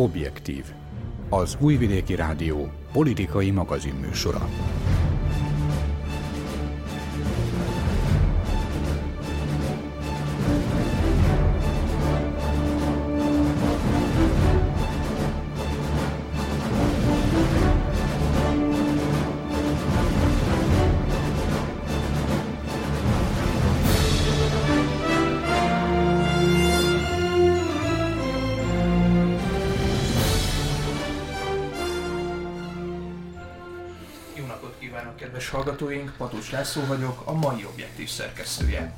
Objektív. Az Újvidéki Rádió politikai magazinműsora. Patus László vagyok, a mai objektív szerkesztője.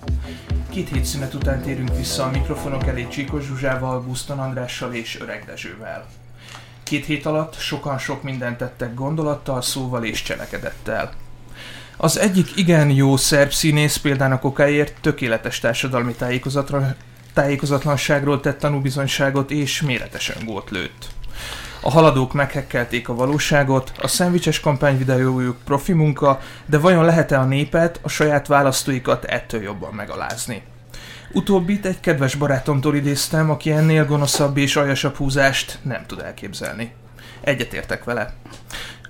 Két hét szünet után térünk vissza a mikrofonok elé Csíkos Zsuzsával, Buszton Andrással és Öreg Dezsővel. Két hét alatt sokan sok mindent tettek gondolattal, szóval és cselekedettel. Az egyik igen jó szerb színész példának okáért tökéletes társadalmi tájékozatra, tájékozatlanságról tett tanúbizonyságot és méretesen gólt lőtt. A haladók meghekkelték a valóságot, a szendvicses kampányvideójuk profi munka, de vajon lehet-e a népet, a saját választóikat ettől jobban megalázni? Utóbbit egy kedves barátomtól idéztem, aki ennél gonoszabb és aljasabb húzást nem tud elképzelni. Egyetértek vele.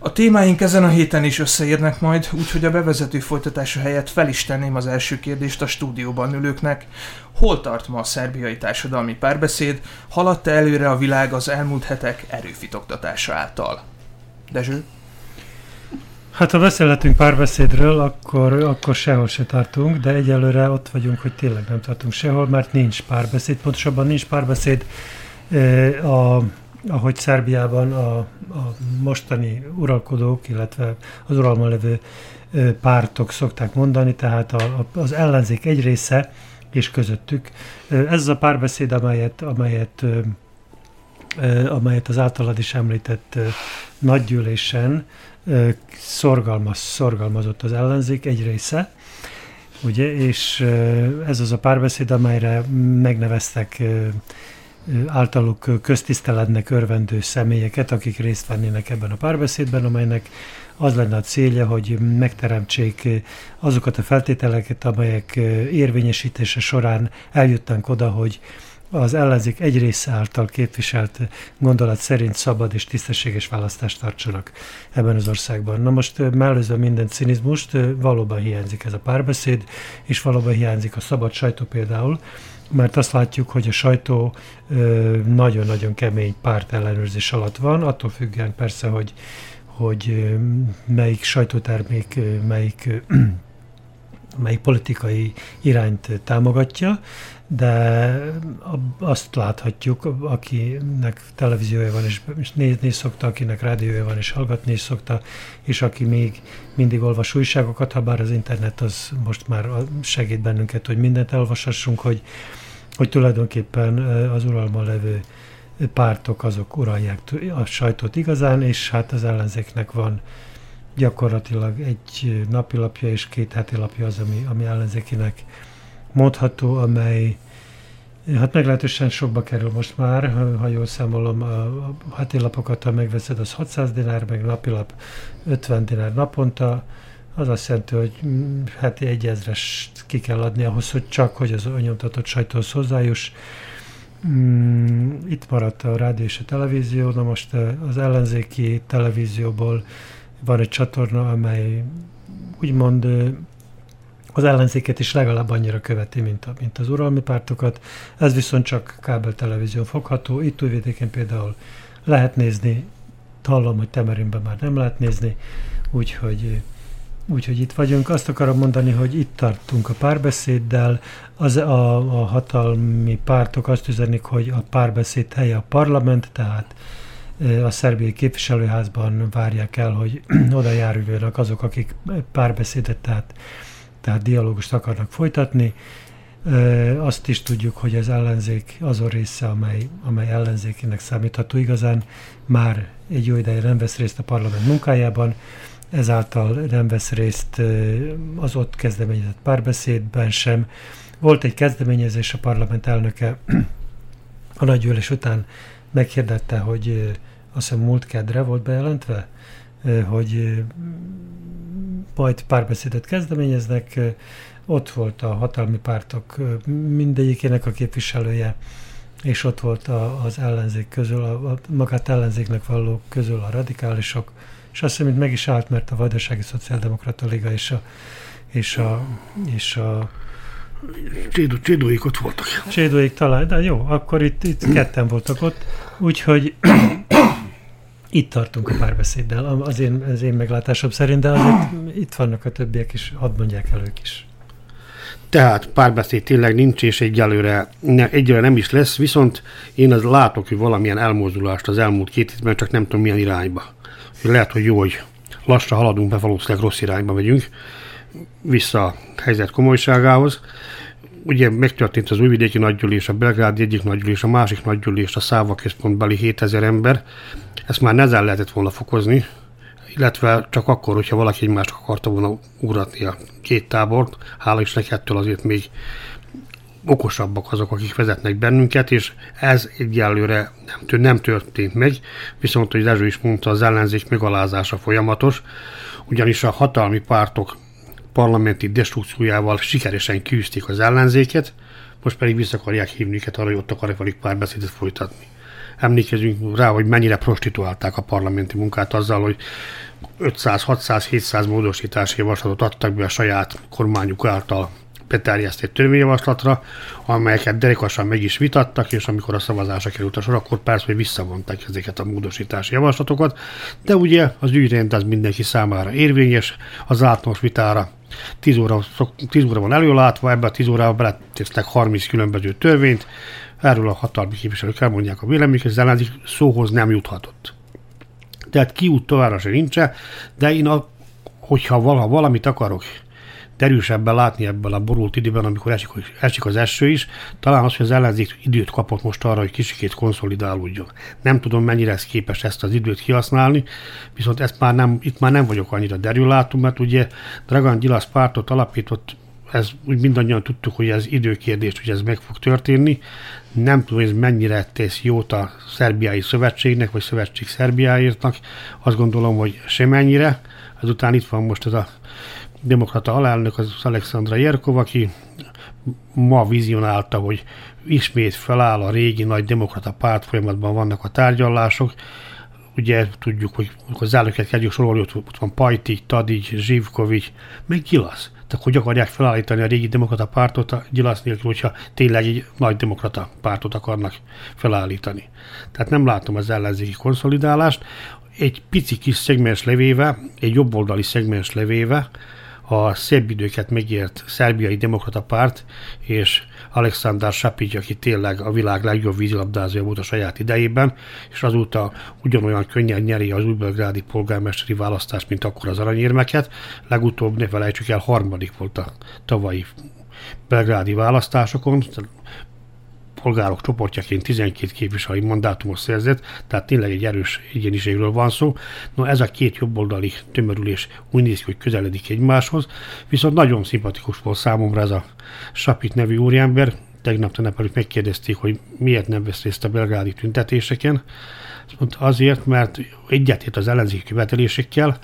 A témáink ezen a héten is összeérnek majd, úgyhogy a bevezető folytatása helyett fel is tenném az első kérdést a stúdióban ülőknek. Hol tart ma a szerbiai társadalmi párbeszéd, haladta előre a világ az elmúlt hetek erőfitoktatása által? Dezső? Hát ha beszélhetünk párbeszédről, akkor, akkor sehol se tartunk, de egyelőre ott vagyunk, hogy tényleg nem tartunk sehol, mert nincs párbeszéd. Pontosabban nincs párbeszéd eh, a, ahogy Szerbiában a, a mostani uralkodók, illetve az uralma levő pártok szokták mondani, tehát a, a, az ellenzék egy része és közöttük. Ez az a párbeszéd, amelyet, amelyet, amelyet az általad is említett nagygyűlésen szorgalmaz, szorgalmazott az ellenzék egy része, ugye, és ez az a párbeszéd, amelyre megneveztek általuk köztiszteletnek örvendő személyeket, akik részt vennének ebben a párbeszédben, amelynek az lenne a célja, hogy megteremtsék azokat a feltételeket, amelyek érvényesítése során eljutnánk oda, hogy az ellenzék egy része által képviselt gondolat szerint szabad és tisztességes választást tartsanak ebben az országban. Na most mellőzve minden cinizmust, valóban hiányzik ez a párbeszéd, és valóban hiányzik a szabad sajtó például, mert azt látjuk, hogy a sajtó nagyon-nagyon kemény párt ellenőrzés alatt van, attól függően persze, hogy, hogy melyik sajtótermék, melyik melyik politikai irányt támogatja, de azt láthatjuk, akinek televíziója van, és nézni szokta, akinek rádiója van, és hallgatni is szokta, és aki még mindig olvas újságokat, ha bár az internet az most már segít bennünket, hogy mindent elolvashassunk, hogy, hogy tulajdonképpen az uralma levő pártok azok uralják a sajtót igazán, és hát az ellenzéknek van gyakorlatilag egy napilapja és két heti lapja az, ami, ami ellenzékinek mondható, amely hát meglehetősen sokba kerül most már, ha jól számolom, a heti lapokat, ha megveszed, az 600 dinár, meg napilap 50 dinár naponta, az azt jelenti, hogy heti egy ezres ki kell adni ahhoz, hogy csak, hogy az nyomtatott sajtóhoz hozzájuss. Itt maradt a rádió és a televízió, na most az ellenzéki televízióból van egy csatorna, amely úgymond az ellenzéket is legalább annyira követi, mint, a, mint az uralmi pártokat. Ez viszont csak kábel televízión fogható. Itt újvidéken például lehet nézni, hallom, hogy Temerinben már nem lehet nézni, úgyhogy, úgyhogy itt vagyunk. Azt akarom mondani, hogy itt tartunk a párbeszéddel. Az, a, a hatalmi pártok azt üzenik, hogy a párbeszéd helye a parlament, tehát a szerbiai képviselőházban várják el, hogy oda járuljanak azok, akik párbeszédet, tehát, tehát dialógust akarnak folytatni. Azt is tudjuk, hogy az ellenzék azon része, amely, amely ellenzékének számítható igazán, már egy jó ideje nem vesz részt a parlament munkájában, ezáltal nem vesz részt az ott kezdeményezett párbeszédben sem. Volt egy kezdeményezés, a parlament elnöke a nagygyűlés után meghirdette, hogy azt hiszem múlt kedre volt bejelentve, hogy majd párbeszédet kezdeményeznek. Ott volt a hatalmi pártok mindegyikének a képviselője, és ott volt a, az ellenzék közül, a, a magát ellenzéknek való közül a radikálisok, és azt hogy meg is állt, mert a Vajdasági Szociáldemokrata Liga és a, és a, és a Csédó, csédóik ott voltak. Csédóik talán, de jó, akkor itt, itt ketten voltak ott, úgyhogy itt tartunk a párbeszéddel, az én, az én meglátásom szerint, de azért itt vannak a többiek is, hadd mondják el ők is. Tehát párbeszéd tényleg nincs, és egyelőre, ne, egyelőre nem is lesz, viszont én az látok, hogy valamilyen elmozdulást az elmúlt két évben, csak nem tudom milyen irányba. Lehet, hogy jó, hogy lassan haladunk, be valószínűleg rossz irányba megyünk, vissza a helyzet komolyságához. Ugye megtörtént az újvidéki nagygyűlés, a belgrádi egyik nagygyűlés, a másik nagygyűlés, a Száva központbeli 7000 ember. Ezt már nezen lehetett volna fokozni, illetve csak akkor, hogyha valaki egymást akarta volna ugratni a két tábort. Hála is ettől azért még okosabbak azok, akik vezetnek bennünket, és ez egyelőre nem, nem történt meg, viszont, hogy Dezső is mondta, az ellenzék megalázása folyamatos, ugyanis a hatalmi pártok parlamenti destrukciójával sikeresen küzdték az ellenzéket, most pedig vissza akarják hívni őket arra, hogy ott akarják velük párbeszédet folytatni. Emlékezünk rá, hogy mennyire prostituálták a parlamenti munkát azzal, hogy 500, 600, 700 módosítási javaslatot adtak be a saját kormányuk által beterjesztett törvényjavaslatra, amelyeket derekasan meg is vitattak, és amikor a szavazásra került a sor, akkor persze, hogy visszavonták ezeket a módosítási javaslatokat, de ugye az ügyrend az mindenki számára érvényes, az általános vitára 10 óra, 10 óra van előlátva, ebbe a 10 órába beletesznek 30 különböző törvényt, erről a hatalmi képviselők elmondják a véleményüket, az ellenzék szóhoz nem juthatott. Tehát kiút továbbra se nincsen, de én a, hogyha vala, valamit akarok derűsebben látni ebből a borult időben, amikor esik, esik az eső is, talán az, hogy az ellenzék időt kapott most arra, hogy kicsikét konszolidálódjon. Nem tudom, mennyire ez képes ezt az időt kihasználni, viszont ezt már nem, itt már nem vagyok annyira derülátó, mert ugye Dragan Gyilasz pártot alapított ez úgy mindannyian tudtuk, hogy ez időkérdés, hogy ez meg fog történni. Nem tudom, hogy ez mennyire tesz jót a szerbiai szövetségnek, vagy szövetség Szerbiáértnak. Azt gondolom, hogy semennyire. Ezután itt van most ez a demokrata alelnök, az Alexandra Jerkov, aki ma vizionálta, hogy ismét feláll a régi nagy demokrata párt folyamatban vannak a tárgyalások. Ugye tudjuk, hogy az elnöket kezdjük sorolni, ott van Pajtik, Tadic, Zsivkovics, meg Gilasz. Tehát hogy akarják felállítani a régi demokrata pártot a Gilasz nélkül, hogyha tényleg egy nagy demokrata pártot akarnak felállítani. Tehát nem látom az ellenzéki konszolidálást. Egy pici kis szegmens levéve, egy jobboldali szegmens levéve, a szebb időket megért szerbiai demokrata párt, és Alexander Sapic, aki tényleg a világ legjobb vízilabdázója volt a saját idejében, és azóta ugyanolyan könnyen nyeri az újbelgrádi polgármesteri választást, mint akkor az aranyérmeket. Legutóbb, ne felejtsük el, harmadik volt a tavalyi belgrádi választásokon, polgárok csoportjaként 12 képviselői mandátumot szerzett, tehát tényleg egy erős egyéniségről van szó. No, ez a két jobboldali tömörülés úgy néz ki, hogy közeledik egymáshoz, viszont nagyon szimpatikus volt számomra ez a Sapit nevű úriember, tegnap tegnap megkérdezték, hogy miért nem vesz részt a belgrádi tüntetéseken. Mondta azért, mert egyetért az ellenzéki követelésekkel,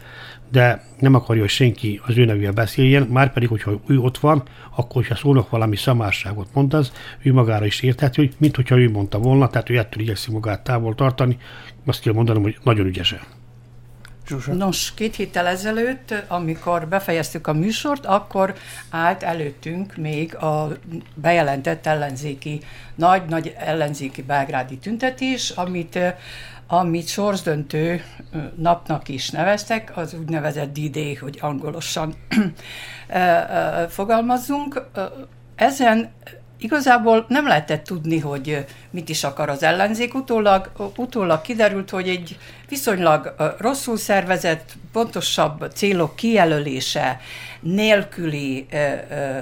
de nem akarja, hogy senki az ő nevével beszéljen, már pedig, hogyha ő ott van, akkor, hogyha szólnak valami szamárságot mond az, ő magára is érthető, hogy mint hogyha ő mondta volna, tehát ő ettől igyekszik magát távol tartani, azt kell mondanom, hogy nagyon ügyesen. Zsuzsa. Nos, két héttel ezelőtt, amikor befejeztük a műsort, akkor állt előttünk még a bejelentett ellenzéki, nagy-nagy ellenzéki belgrádi tüntetés, amit amit sorsdöntő napnak is neveztek, az úgynevezett D-Day, hogy angolosan fogalmazzunk. Ezen igazából nem lehetett tudni, hogy mit is akar az ellenzék. Utólag, utólag kiderült, hogy egy viszonylag rosszul szervezett, pontosabb célok kijelölése nélküli ö, ö,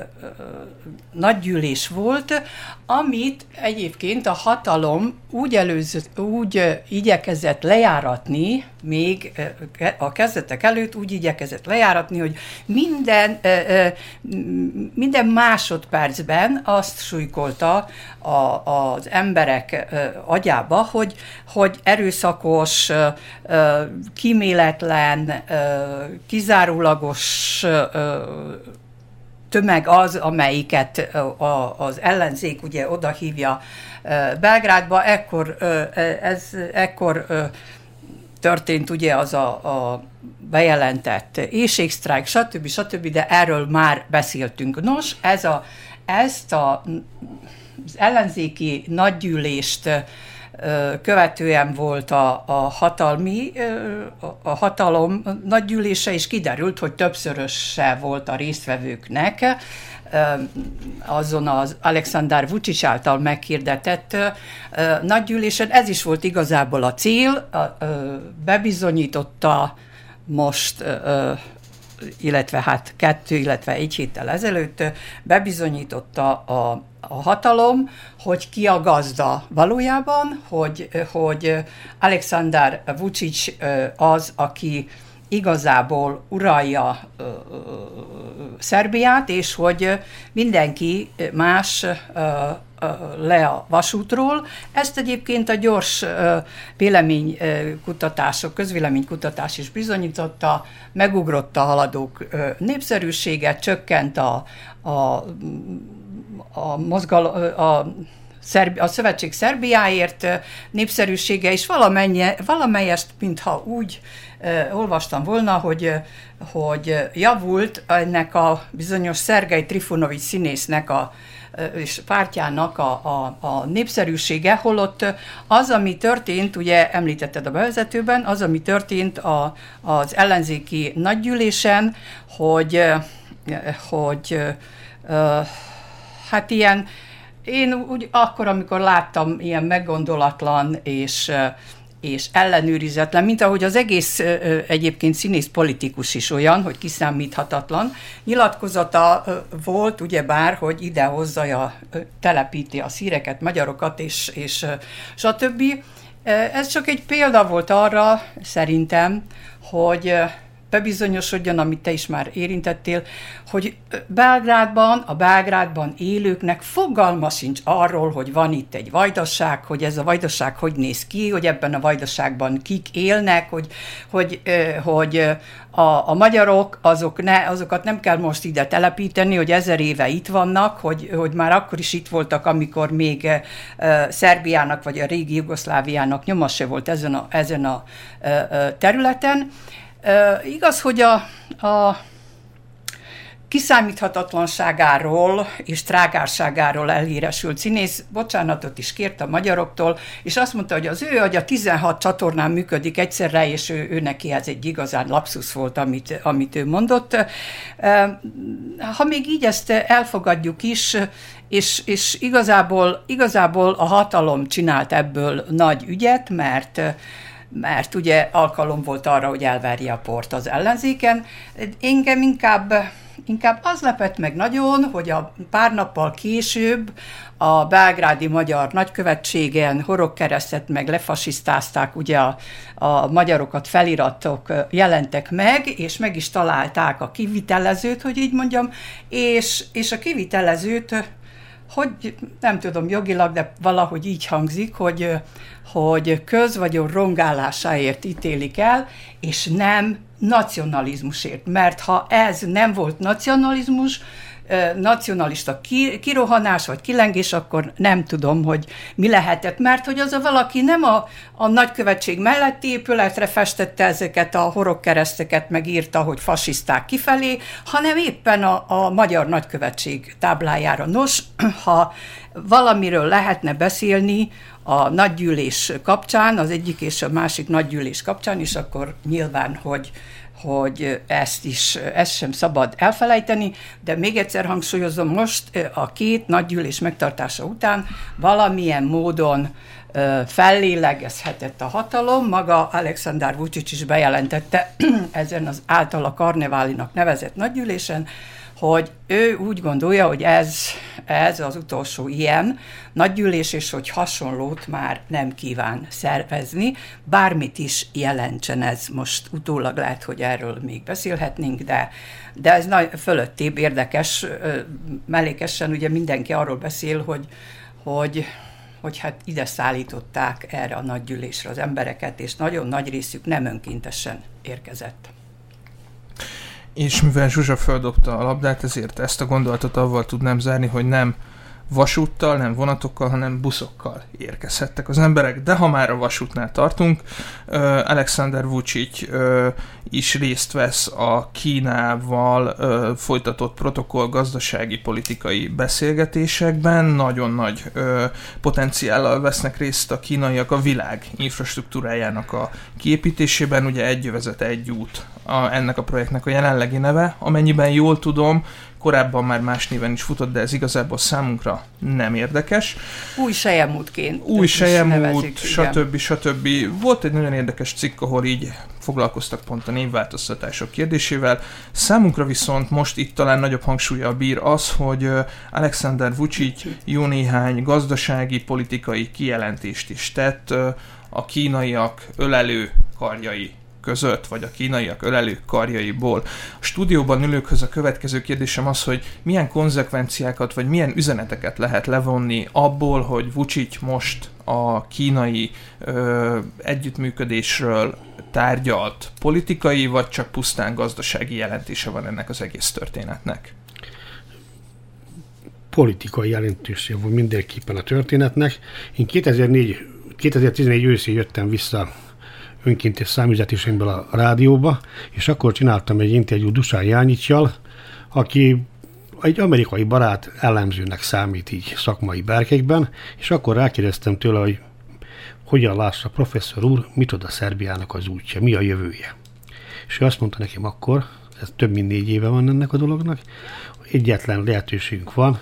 nagygyűlés volt, amit egyébként a hatalom úgy, előző, úgy igyekezett lejáratni, még a kezdetek előtt úgy igyekezett lejáratni, hogy minden, minden másodpercben azt súlykolta a, az emberek agyába, hogy, hogy erőszakos, kíméletlen, kizárólagos tömeg az, amelyiket az ellenzék ugye odahívja Belgrádba, ekkor, ez, ekkor történt ugye az a, a bejelentett éjségsztrájk, stb. stb., de erről már beszéltünk. Nos, ez a, ezt a, az ellenzéki nagygyűlést követően volt a, a hatalmi, a hatalom nagygyűlése, és kiderült, hogy többszöröse volt a résztvevőknek azon az Alexander Vucic által meghirdetett nagygyűlésen. Ez is volt igazából a cél, bebizonyította most illetve hát kettő, illetve egy héttel ezelőtt bebizonyította a, a hatalom, hogy ki a gazda valójában, hogy, hogy Alexander Vucic az, aki igazából uralja ö, ö, Szerbiát, és hogy mindenki más le a vasútról. Ezt egyébként a gyors véleménykutatások, közvéleménykutatás is bizonyította, megugrott a haladók népszerűsége, csökkent a, a, a mozgal, a Szerbi, a Szövetség Szerbiáért népszerűsége, és valamelyest, mintha úgy olvastam volna, hogy, hogy javult ennek a bizonyos Szergei Trifunovics színésznek a, és pártjának a, a, a népszerűsége, holott az, ami történt, ugye említetted a bevezetőben, az, ami történt a, az ellenzéki nagygyűlésen, hogy, hogy hát ilyen, én úgy akkor, amikor láttam ilyen meggondolatlan és és ellenőrizetlen, mint ahogy az egész egyébként színész politikus is olyan, hogy kiszámíthatatlan. Nyilatkozata volt, ugyebár, hogy ide hozza, telepíti a szíreket, magyarokat, és, és stb. Ez csak egy példa volt arra, szerintem, hogy bebizonyosodjon, amit te is már érintettél, hogy Belgrádban, a Belgrádban élőknek fogalma sincs arról, hogy van itt egy vajdaság, hogy ez a vajdaság hogy néz ki, hogy ebben a vajdaságban kik élnek, hogy, hogy, hogy a, a magyarok, azok ne, azokat nem kell most ide telepíteni, hogy ezer éve itt vannak, hogy, hogy már akkor is itt voltak, amikor még Szerbiának vagy a régi Jugoszláviának nyoma se volt ezen a, ezen a igaz, hogy a, a kiszámíthatatlanságáról és trágárságáról elhíresült színész bocsánatot is kért a magyaroktól, és azt mondta, hogy az ő agya 16 csatornán működik egyszerre, és ő, ő neki ez egy igazán lapsus volt, amit, amit ő mondott. Ha még így ezt elfogadjuk is, és, és igazából, igazából a hatalom csinált ebből nagy ügyet, mert mert ugye alkalom volt arra, hogy elverje a port az ellenzéken. Engem inkább, inkább az lepett meg nagyon, hogy a pár nappal később a belgrádi magyar nagykövetségen horogkeresztet meg lefasisztázták, ugye a, a magyarokat feliratok jelentek meg, és meg is találták a kivitelezőt, hogy így mondjam, és, és a kivitelezőt hogy nem tudom jogilag, de valahogy így hangzik, hogy, hogy közvagyon rongálásáért ítélik el, és nem nacionalizmusért. Mert ha ez nem volt nacionalizmus, nacionalista kirohanás vagy kilengés, akkor nem tudom, hogy mi lehetett, mert hogy az a valaki nem a, a nagykövetség melletti épületre festette ezeket a horogkereszteket, meg írta, hogy fasiszták kifelé, hanem éppen a, a magyar nagykövetség táblájára. Nos, ha valamiről lehetne beszélni a nagygyűlés kapcsán, az egyik és a másik nagygyűlés kapcsán is, akkor nyilván, hogy hogy ezt is, ezt sem szabad elfelejteni, de még egyszer hangsúlyozom, most a két nagygyűlés megtartása után valamilyen módon fellélegezhetett a hatalom, maga Alexander Vucic is bejelentette ezen az általa karneválinak nevezett nagygyűlésen, hogy ő úgy gondolja, hogy ez, ez az utolsó ilyen nagygyűlés, és hogy hasonlót már nem kíván szervezni, bármit is jelentsen ez. Most utólag lehet, hogy erről még beszélhetnénk, de, de ez nagy, fölöttébb érdekes, mellékesen ugye mindenki arról beszél, hogy, hogy hogy hát ide szállították erre a nagygyűlésre az embereket, és nagyon nagy részük nem önkéntesen érkezett. És mivel Zsuzsa földobta a labdát, ezért ezt a gondolatot avval tudnám zárni, hogy nem vasúttal, nem vonatokkal, hanem buszokkal érkezhettek az emberek. De ha már a vasútnál tartunk, Alexander Vucic is részt vesz a Kínával folytatott protokoll gazdasági politikai beszélgetésekben. Nagyon nagy potenciállal vesznek részt a kínaiak a világ infrastruktúrájának a kiépítésében. Ugye egy vezet egy út a, ennek a projektnek a jelenlegi neve. Amennyiben jól tudom, korábban már más néven is futott, de ez igazából számunkra nem érdekes. Új sejemútként. Új sejemút, stb. stb. Volt egy nagyon érdekes cikk, ahol így foglalkoztak pont a névváltoztatások kérdésével. Számunkra viszont most itt talán nagyobb hangsúlya bír az, hogy Alexander Vucic jó néhány gazdasági, politikai kijelentést is tett a kínaiak ölelő karjai között, vagy a kínaiak ölelő karjaiból. A stúdióban ülőkhöz a következő kérdésem az, hogy milyen konzekvenciákat, vagy milyen üzeneteket lehet levonni abból, hogy Vucic most a kínai ö, együttműködésről tárgyalt politikai, vagy csak pusztán gazdasági jelentése van ennek az egész történetnek? Politikai jelentése van mindenképpen a történetnek. Én 2004, 2014 őszén jöttem vissza önkéntes számüzetésemből a rádióba, és akkor csináltam egy interjút Dusán Jányicsjal, aki egy amerikai barát ellenzőnek számít így szakmai berkekben, és akkor rákérdeztem tőle, hogy hogyan lássa professzor úr, mit ad a Szerbiának az útja, mi a jövője. És ő azt mondta nekem akkor, ez több mint négy éve van ennek a dolognak, egyetlen lehetőségünk van,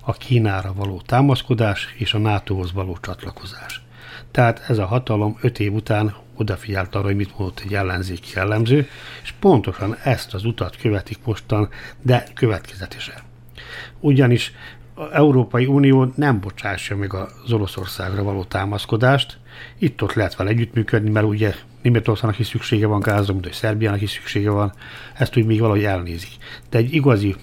a Kínára való támaszkodás és a NATO-hoz való csatlakozás. Tehát ez a hatalom öt év után odafigyelt arra, hogy mit mondott egy ellenzéki jellemző, és pontosan ezt az utat követik mostan, de következetesen. Ugyanis az Európai Unió nem bocsássa meg az Oroszországra való támaszkodást, itt-ott lehet vele együttműködni, mert ugye Németországnak is szüksége van gázra, mint hogy Szerbiának is szüksége van, ezt úgy még valahogy elnézik. De egy igazi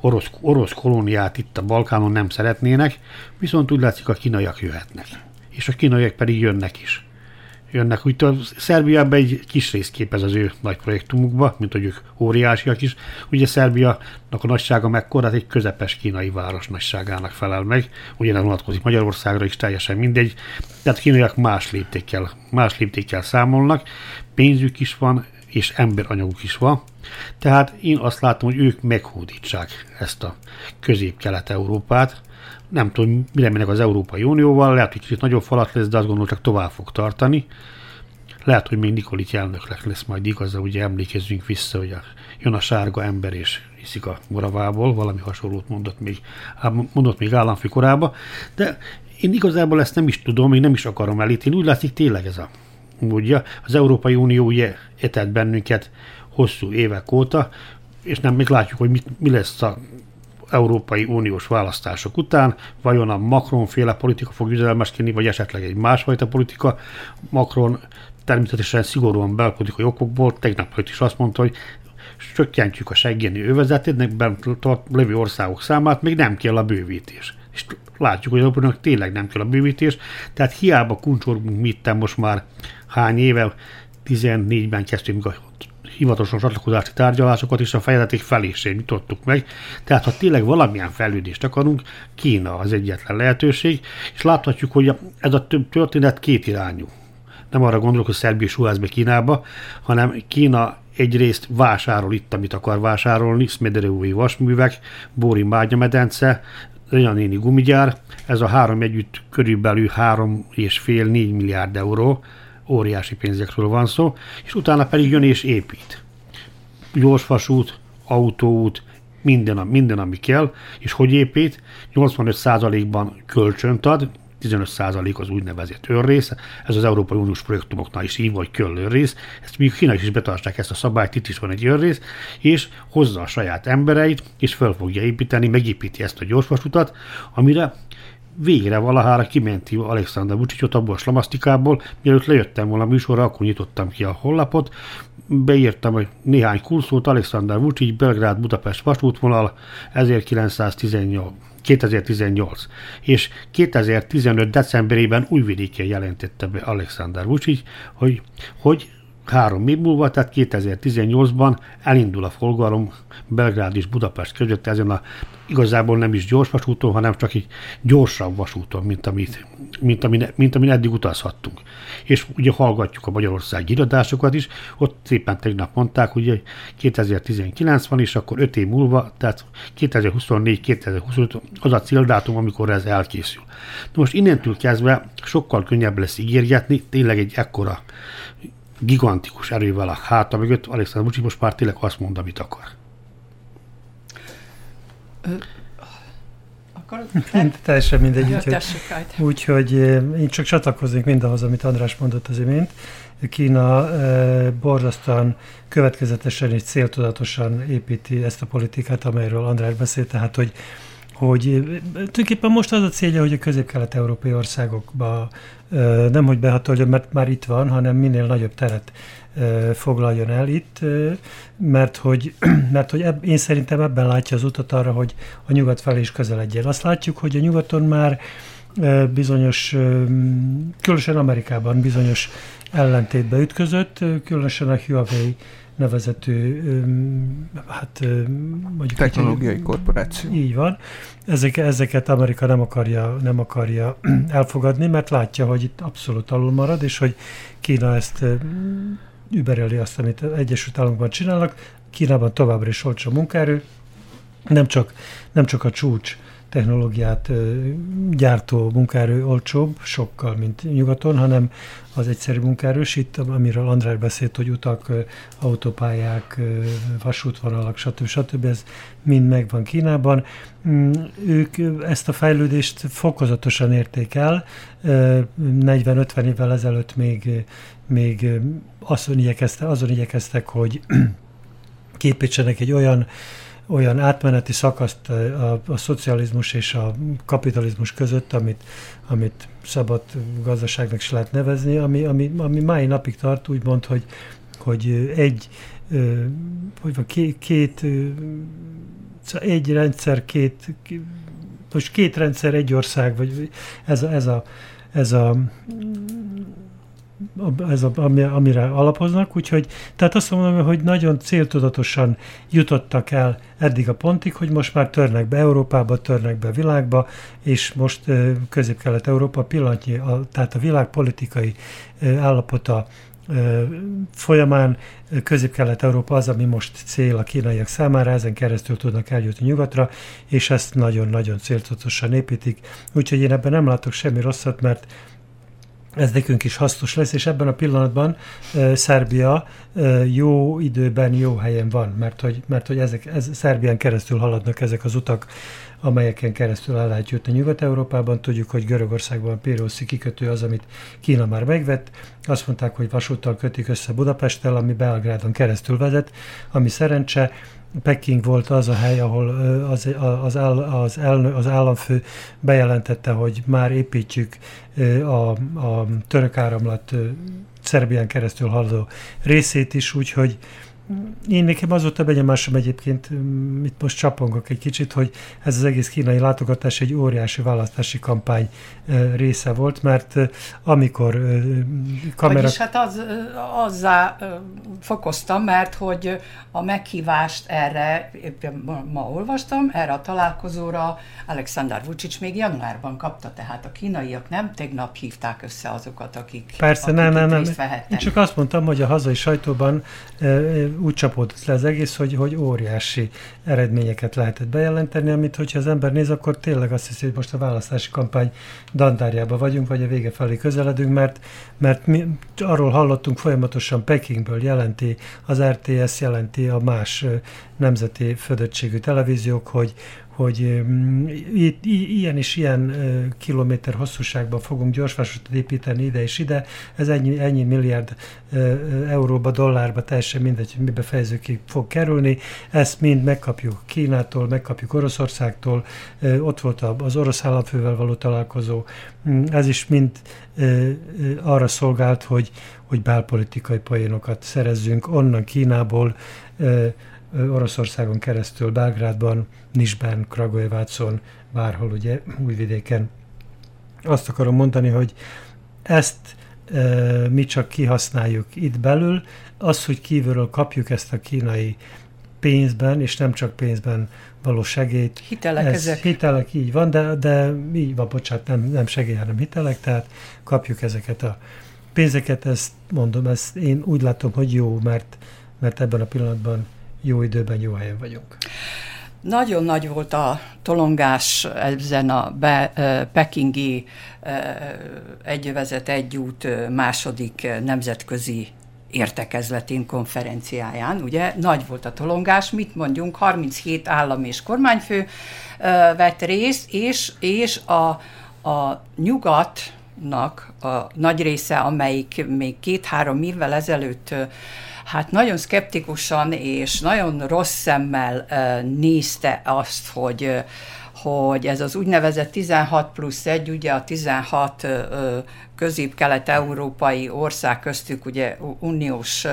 orosz, orosz kolóniát itt a Balkánon nem szeretnének, viszont úgy látszik a kínaiak jöhetnek. És a kínaiak pedig jönnek is jönnek. Úgy a Szerbiában egy kis rész képez az ő nagy projektumukba, mint hogy ők óriásiak is. Ugye Szerbianak a nagysága mekkora, hát egy közepes kínai város nagyságának felel meg. Ugye nem vonatkozik Magyarországra is teljesen mindegy. Tehát kínaiak más léptékkel, más léptékkel számolnak. Pénzük is van, és emberanyaguk is van. Tehát én azt látom, hogy ők meghódítsák ezt a közép-kelet-európát, nem tudom, mire mennek az Európai Unióval, lehet, hogy kicsit nagyobb falat lesz, de azt gondolom, csak tovább fog tartani. Lehet, hogy még Nikolic elnök lesz majd igaza, ugye emlékezzünk vissza, hogy a, jön a sárga ember és hiszik a moravából, valami hasonlót mondott még, mondott még államfő korába, de én igazából ezt nem is tudom, én nem is akarom elítélni, úgy látszik tényleg ez a módja. Az Európai Unió ugye etett bennünket hosszú évek óta, és nem még látjuk, hogy mit, mi lesz a Európai Uniós választások után, vajon a Macron-féle politika fog üzemelmeskedni, vagy esetleg egy másfajta politika. Macron természetesen szigorúan belpolitikai okokból tegnap is azt mondta, hogy csökkentjük a seggéni övezetét, lévő országok számát, még nem kell a bővítés. És látjuk, hogy Európának tényleg nem kell a bővítés, tehát hiába kuncsorgunk mit most már hány éve, 14-ben kezdtünk a hivatalosan csatlakozási tárgyalásokat is a fejezeték felésén nyitottuk meg. Tehát ha tényleg valamilyen fejlődést akarunk, Kína az egyetlen lehetőség, és láthatjuk, hogy ez a történet két irányú. Nem arra gondolok, hogy Szerbia suház be Kínába, hanem Kína egyrészt vásárol itt, amit akar vásárolni, Smedereui vasművek, Bóri Mágyamedence, néni gumigyár, ez a három együtt körülbelül 3,5-4 milliárd euró, óriási pénzekről van szó, és utána pedig jön és épít. Gyorsvasút, autóút, minden, minden, ami kell, és hogy épít, 85%-ban kölcsönt ad, 15% az úgynevezett önrész, ez az Európai Uniós projektumoknál is így, vagy köll önrész, ezt még Kína is betartják ezt a szabályt, itt is van egy önrész, és hozza a saját embereit, és fel fogja építeni, megépíti ezt a gyorsvasutat, amire végre valahára kimenti Alexander Vucicot abból a slamasztikából, mielőtt lejöttem volna a műsorra, akkor nyitottam ki a hollapot, beírtam hogy néhány kurszót, Alexander Vucic, Belgrád, Budapest vasútvonal, 1918. 2018. És 2015. decemberében újvidéken jelentette be Alexander Vucic, hogy, hogy három év múlva, tehát 2018-ban elindul a forgalom Belgrád és Budapest között ezen a igazából nem is gyors vasúton, hanem csak egy gyorsabb vasúton, mint, amit, mint, amin, mint amin eddig utazhattunk. És ugye hallgatjuk a Magyarország irodásokat is, ott szépen tegnap mondták, hogy 2019 van, és akkor 5 év múlva, tehát 2024-2025 az a céldátum, amikor ez elkészül. Most innentől kezdve sokkal könnyebb lesz ígérgetni, tényleg egy ekkora gigantikus erővel a háta mögött, Alexander Vucic most már tényleg azt mond, amit akar. Mind, teljesen mindegy. Úgyhogy, úgyhogy én csak csatlakoznék mindahhoz, amit András mondott az imént. Kína e, borzasztóan következetesen és céltudatosan építi ezt a politikát, amelyről András beszélt, tehát hogy hogy tulajdonképpen most az a célja, hogy a közép-kelet-európai országokba nem hogy behatoljon, mert már itt van, hanem minél nagyobb teret foglaljon el itt, mert hogy, mert hogy én szerintem ebben látja az utat arra, hogy a nyugat felé is közeledjen. Azt látjuk, hogy a nyugaton már bizonyos, különösen Amerikában bizonyos ellentétbe ütközött, különösen a Huawei nevezető hát mondjuk technológiai egy, korporáció. Így van. Ezek, ezeket Amerika nem akarja, nem akarja elfogadni, mert látja, hogy itt abszolút alul marad, és hogy Kína ezt übereli azt, amit Egyesült Államokban csinálnak. Kínában továbbra is olcsó munkaerő, nem csak, nem csak a csúcs technológiát gyártó munkaerő olcsóbb, sokkal, mint nyugaton, hanem az egyszerű munkaerős. Itt, amiről András beszélt, hogy utak, autópályák, vasútvonalak, stb. stb. Ez mind megvan Kínában. Mm, ők ezt a fejlődést fokozatosan érték el. 40-50 évvel ezelőtt még, még azon, igyekeztek, azon igyekeztek, hogy képítsenek egy olyan olyan átmeneti szakaszt a, a szocializmus és a kapitalizmus között, amit, amit szabad gazdaságnak is lehet nevezni, ami, ami, ami mai napig tart, úgymond, hogy, hogy egy, hogy van, két, két egy rendszer, két, most két rendszer, egy ország, vagy ez a, ez a, ez a ez a, amire alapoznak, úgyhogy tehát azt mondom, hogy nagyon céltudatosan jutottak el eddig a pontig, hogy most már törnek be Európába, törnek be világba, és most Közép-Kelet-Európa pillanatnyi, a, tehát a világpolitikai állapota folyamán Közép-Kelet-Európa az, ami most cél a kínaiak számára, ezen keresztül tudnak eljutni nyugatra, és ezt nagyon-nagyon céltudatosan építik. Úgyhogy én ebben nem látok semmi rosszat, mert ez nekünk is hasznos lesz, és ebben a pillanatban uh, Szerbia uh, jó időben, jó helyen van, mert hogy, mert hogy ezek, ez, Szerbián keresztül haladnak ezek az utak, amelyeken keresztül el lehet jutni Nyugat-Európában. Tudjuk, hogy Görögországban Pérószi kikötő az, amit Kína már megvett. Azt mondták, hogy vasúttal kötik össze Budapesttel, ami Belgrádon keresztül vezet, ami szerencse. Peking volt az a hely, ahol az, az, áll, az, elnö, az államfő bejelentette, hogy már építjük a, a török áramlat Szerbián keresztül haladó részét is, úgyhogy én nekem az volt a benyomásom egyébként, itt most csapongok egy kicsit, hogy ez az egész kínai látogatás egy óriási választási kampány része volt, mert amikor kamera... Vagyis hát az, azzá fokoztam, mert hogy a meghívást erre, éppen ma olvastam, erre a találkozóra Alexander Vucic még januárban kapta, tehát a kínaiak nem tegnap hívták össze azokat, akik, Persze, akik nem, nem, nem. Én csak azt mondtam, hogy a hazai sajtóban úgy csapódott le az egész, hogy, hogy óriási eredményeket lehetett bejelenteni, amit hogyha az ember néz, akkor tényleg azt hiszi, hogy most a választási kampány dandárjában vagyunk, vagy a vége felé közeledünk, mert, mert mi arról hallottunk folyamatosan Pekingből jelenti, az RTS jelenti a más nemzeti födettségű televíziók, hogy, hogy itt ilyen és ilyen kilométer hosszúságban fogunk gyorsvasutat építeni ide és ide, ez ennyi, ennyi milliárd euróba, dollárba, teljesen mindegy, hogy mibe fejezőkig fog kerülni. Ezt mind megkapjuk Kínától, megkapjuk Oroszországtól, ott volt az orosz államfővel való találkozó, mm, ez is mind arra szolgált, hogy, hogy belpolitikai poénokat szerezzünk onnan Kínából, Oroszországon keresztül, Belgrádban, Nisben, Kragujevácon, bárhol ugye újvidéken. Azt akarom mondani, hogy ezt mi csak kihasználjuk itt belül. Az, hogy kívülről kapjuk ezt a kínai pénzben, és nem csak pénzben való segélyt. Hitelek ez, ezek. Hitelek, így van, de, de így van, bocsánat, nem, nem segély, hanem hitelek, tehát kapjuk ezeket a pénzeket, ezt mondom, ezt én úgy látom, hogy jó, mert, mert ebben a pillanatban jó időben, jó helyen vagyunk. Nagyon nagy volt a tolongás ezen a be, pekingi egyövezet egyút második nemzetközi értekezletén, konferenciáján, ugye, nagy volt a tolongás, mit mondjunk, 37 állam és kormányfő vett részt, és, és a, a nyugatnak a nagy része, amelyik még két-három évvel ezelőtt hát nagyon szkeptikusan és nagyon rossz szemmel nézte azt, hogy hogy ez az úgynevezett 16 plusz 1, ugye a 16 közép-kelet-európai ország köztük ugye uniós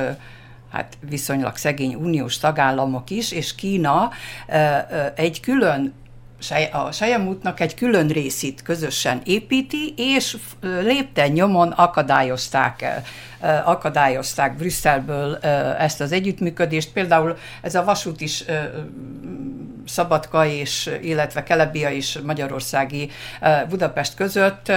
hát viszonylag szegény uniós tagállamok is, és Kína egy külön a Sejemútnak egy külön részét közösen építi, és lépten nyomon akadályozták, akadályozták Brüsszelből ezt az együttműködést. Például ez a vasút is Szabadka és, illetve Kelebia és Magyarországi Budapest között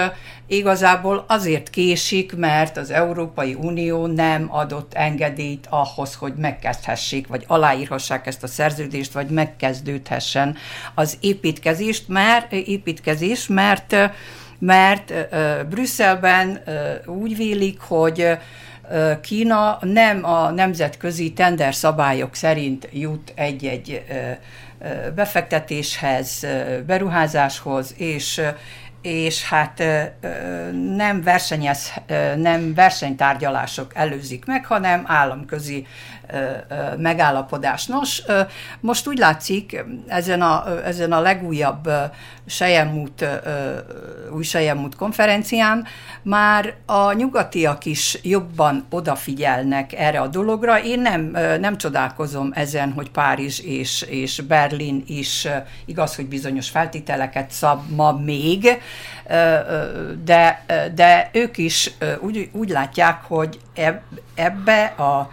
igazából azért késik, mert az Európai Unió nem adott engedélyt ahhoz, hogy megkezdhessék, vagy aláírhassák ezt a szerződést, vagy megkezdődhessen az építkezést, mert, építkezés, mert mert Brüsszelben úgy vélik, hogy Kína nem a nemzetközi tender szabályok szerint jut egy-egy befektetéshez, beruházáshoz, és és hát nem versenyez, nem versenytárgyalások előzik meg, hanem államközi megállapodás. Nos, most úgy látszik, ezen a, ezen a legújabb Sejemút, új Sejemút konferencián már a nyugatiak is jobban odafigyelnek erre a dologra. Én nem, nem csodálkozom ezen, hogy Párizs és, és Berlin is igaz, hogy bizonyos feltételeket szab ma még, de, de ők is úgy, úgy látják, hogy ebbe a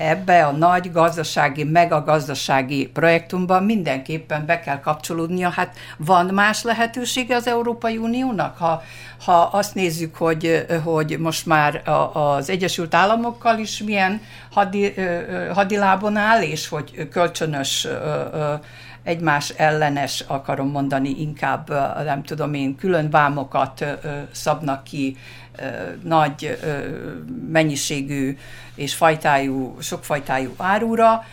ebbe a nagy gazdasági, megagazdasági projektumban mindenképpen be kell kapcsolódnia. Hát van más lehetősége az Európai Uniónak? Ha, ha azt nézzük, hogy, hogy most már az Egyesült Államokkal is milyen hadi, hadilábon áll, és hogy kölcsönös egymás ellenes, akarom mondani, inkább nem tudom én, külön vámokat szabnak ki nagy mennyiségű és fajtájú, sokfajtájú árura,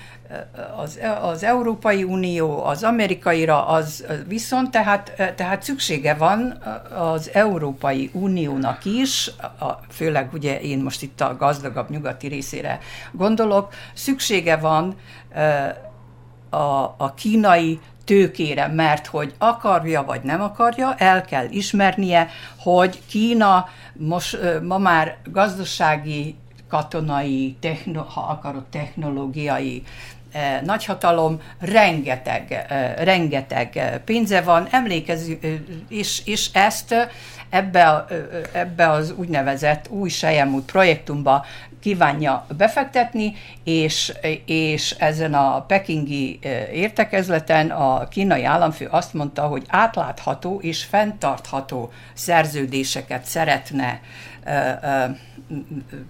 az, az Európai Unió, az amerikaira, az viszont tehát, tehát szüksége van az Európai Uniónak is, a, főleg ugye én most itt a gazdagabb nyugati részére gondolok, szüksége van a, a kínai tőkére, mert hogy akarja vagy nem akarja, el kell ismernie, hogy Kína most ma már gazdasági, katonai, techno, ha akarod, technológiai nagyhatalom, rengeteg, rengeteg pénze van, emlékezzük, és, és ezt ebbe, a, ebbe az úgynevezett új Sejemút projektumba kívánja befektetni, és, és ezen a pekingi értekezleten a kínai államfő azt mondta, hogy átlátható és fenntartható szerződéseket szeretne,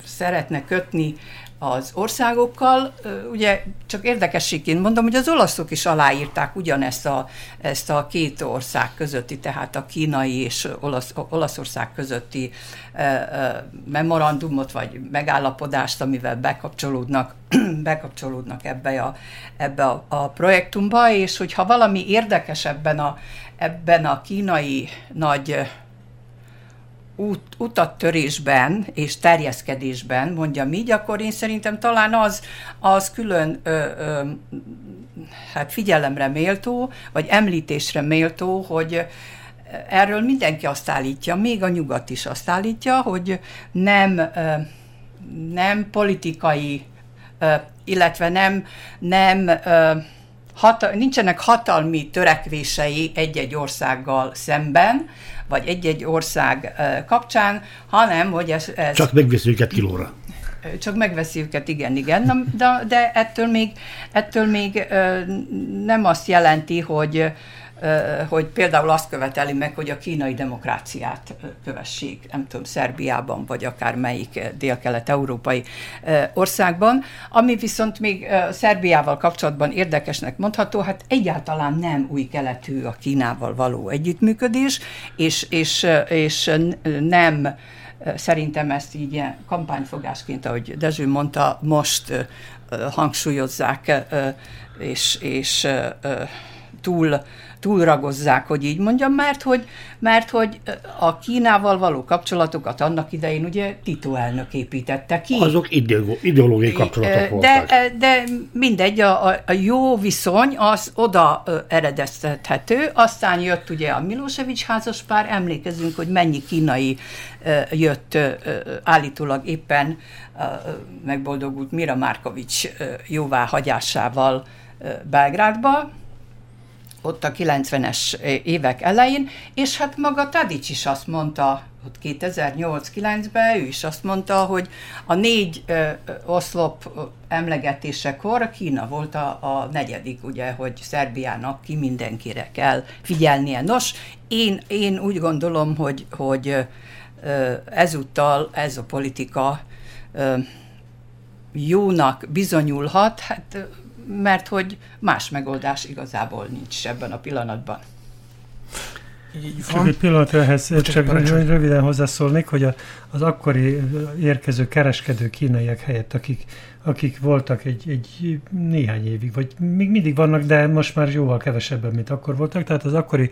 szeretne kötni az országokkal. Ugye csak érdekességként mondom, hogy az olaszok is aláírták ugyanezt a, ezt a két ország közötti, tehát a kínai és Olasz, Olaszország közötti memorandumot vagy megállapodást, amivel bekapcsolódnak, bekapcsolódnak ebbe, a, ebbe a, a projektumba, és hogyha valami érdekes ebben a, ebben a kínai nagy út, utattörésben és terjeszkedésben, mondjam így, akkor én szerintem talán az, az külön ö, ö, hát figyelemre méltó, vagy említésre méltó, hogy erről mindenki azt állítja, még a nyugat is azt állítja, hogy nem, ö, nem politikai, ö, illetve nem, nem ö, hata, nincsenek hatalmi törekvései egy-egy országgal szemben, vagy egy-egy ország kapcsán, hanem hogy ez... ez Csak megveszi őket kilóra. Csak megveszi őket, igen, igen, de, de ettől még, ettől még nem azt jelenti, hogy hogy például azt követeli meg, hogy a kínai demokráciát kövessék, nem tudom, Szerbiában, vagy akár melyik dél-kelet-európai országban. Ami viszont még Szerbiával kapcsolatban érdekesnek mondható, hát egyáltalán nem új keletű a Kínával való együttműködés, és, és, és nem Szerintem ezt így kampányfogásként, ahogy Dezső mondta, most hangsúlyozzák, és, és túl túlragozzák, hogy így mondjam, mert hogy, mert hogy a Kínával való kapcsolatokat annak idején ugye Tito elnök építette ki. Azok ideológiai kapcsolatok voltak. De, de mindegy, a, a jó viszony az oda eredeztethető, aztán jött ugye a Milosevic házaspár, emlékezünk, hogy mennyi kínai jött állítólag éppen megboldogult Mira Márkovics jóváhagyásával Belgrádba, ott a 90-es évek elején, és hát maga Tadics is azt mondta, ott 2008-9-ben ő is azt mondta, hogy a négy ö, oszlop emlegetésekor Kína volt a, a negyedik, ugye, hogy Szerbiának ki mindenkire kell figyelnie. Nos, én, én úgy gondolom, hogy, hogy ö, ezúttal ez a politika ö, jónak bizonyulhat, hát mert hogy más megoldás igazából nincs ebben a pillanatban. Csak egy pillanat ehhez, Bocsánat, csak parancsolj. röviden hozzászólnék, hogy a, az akkori érkező kereskedő kínaiak helyett, akik, akik voltak egy, egy néhány évig, vagy még mindig vannak, de most már jóval kevesebben, mint akkor voltak, tehát az akkori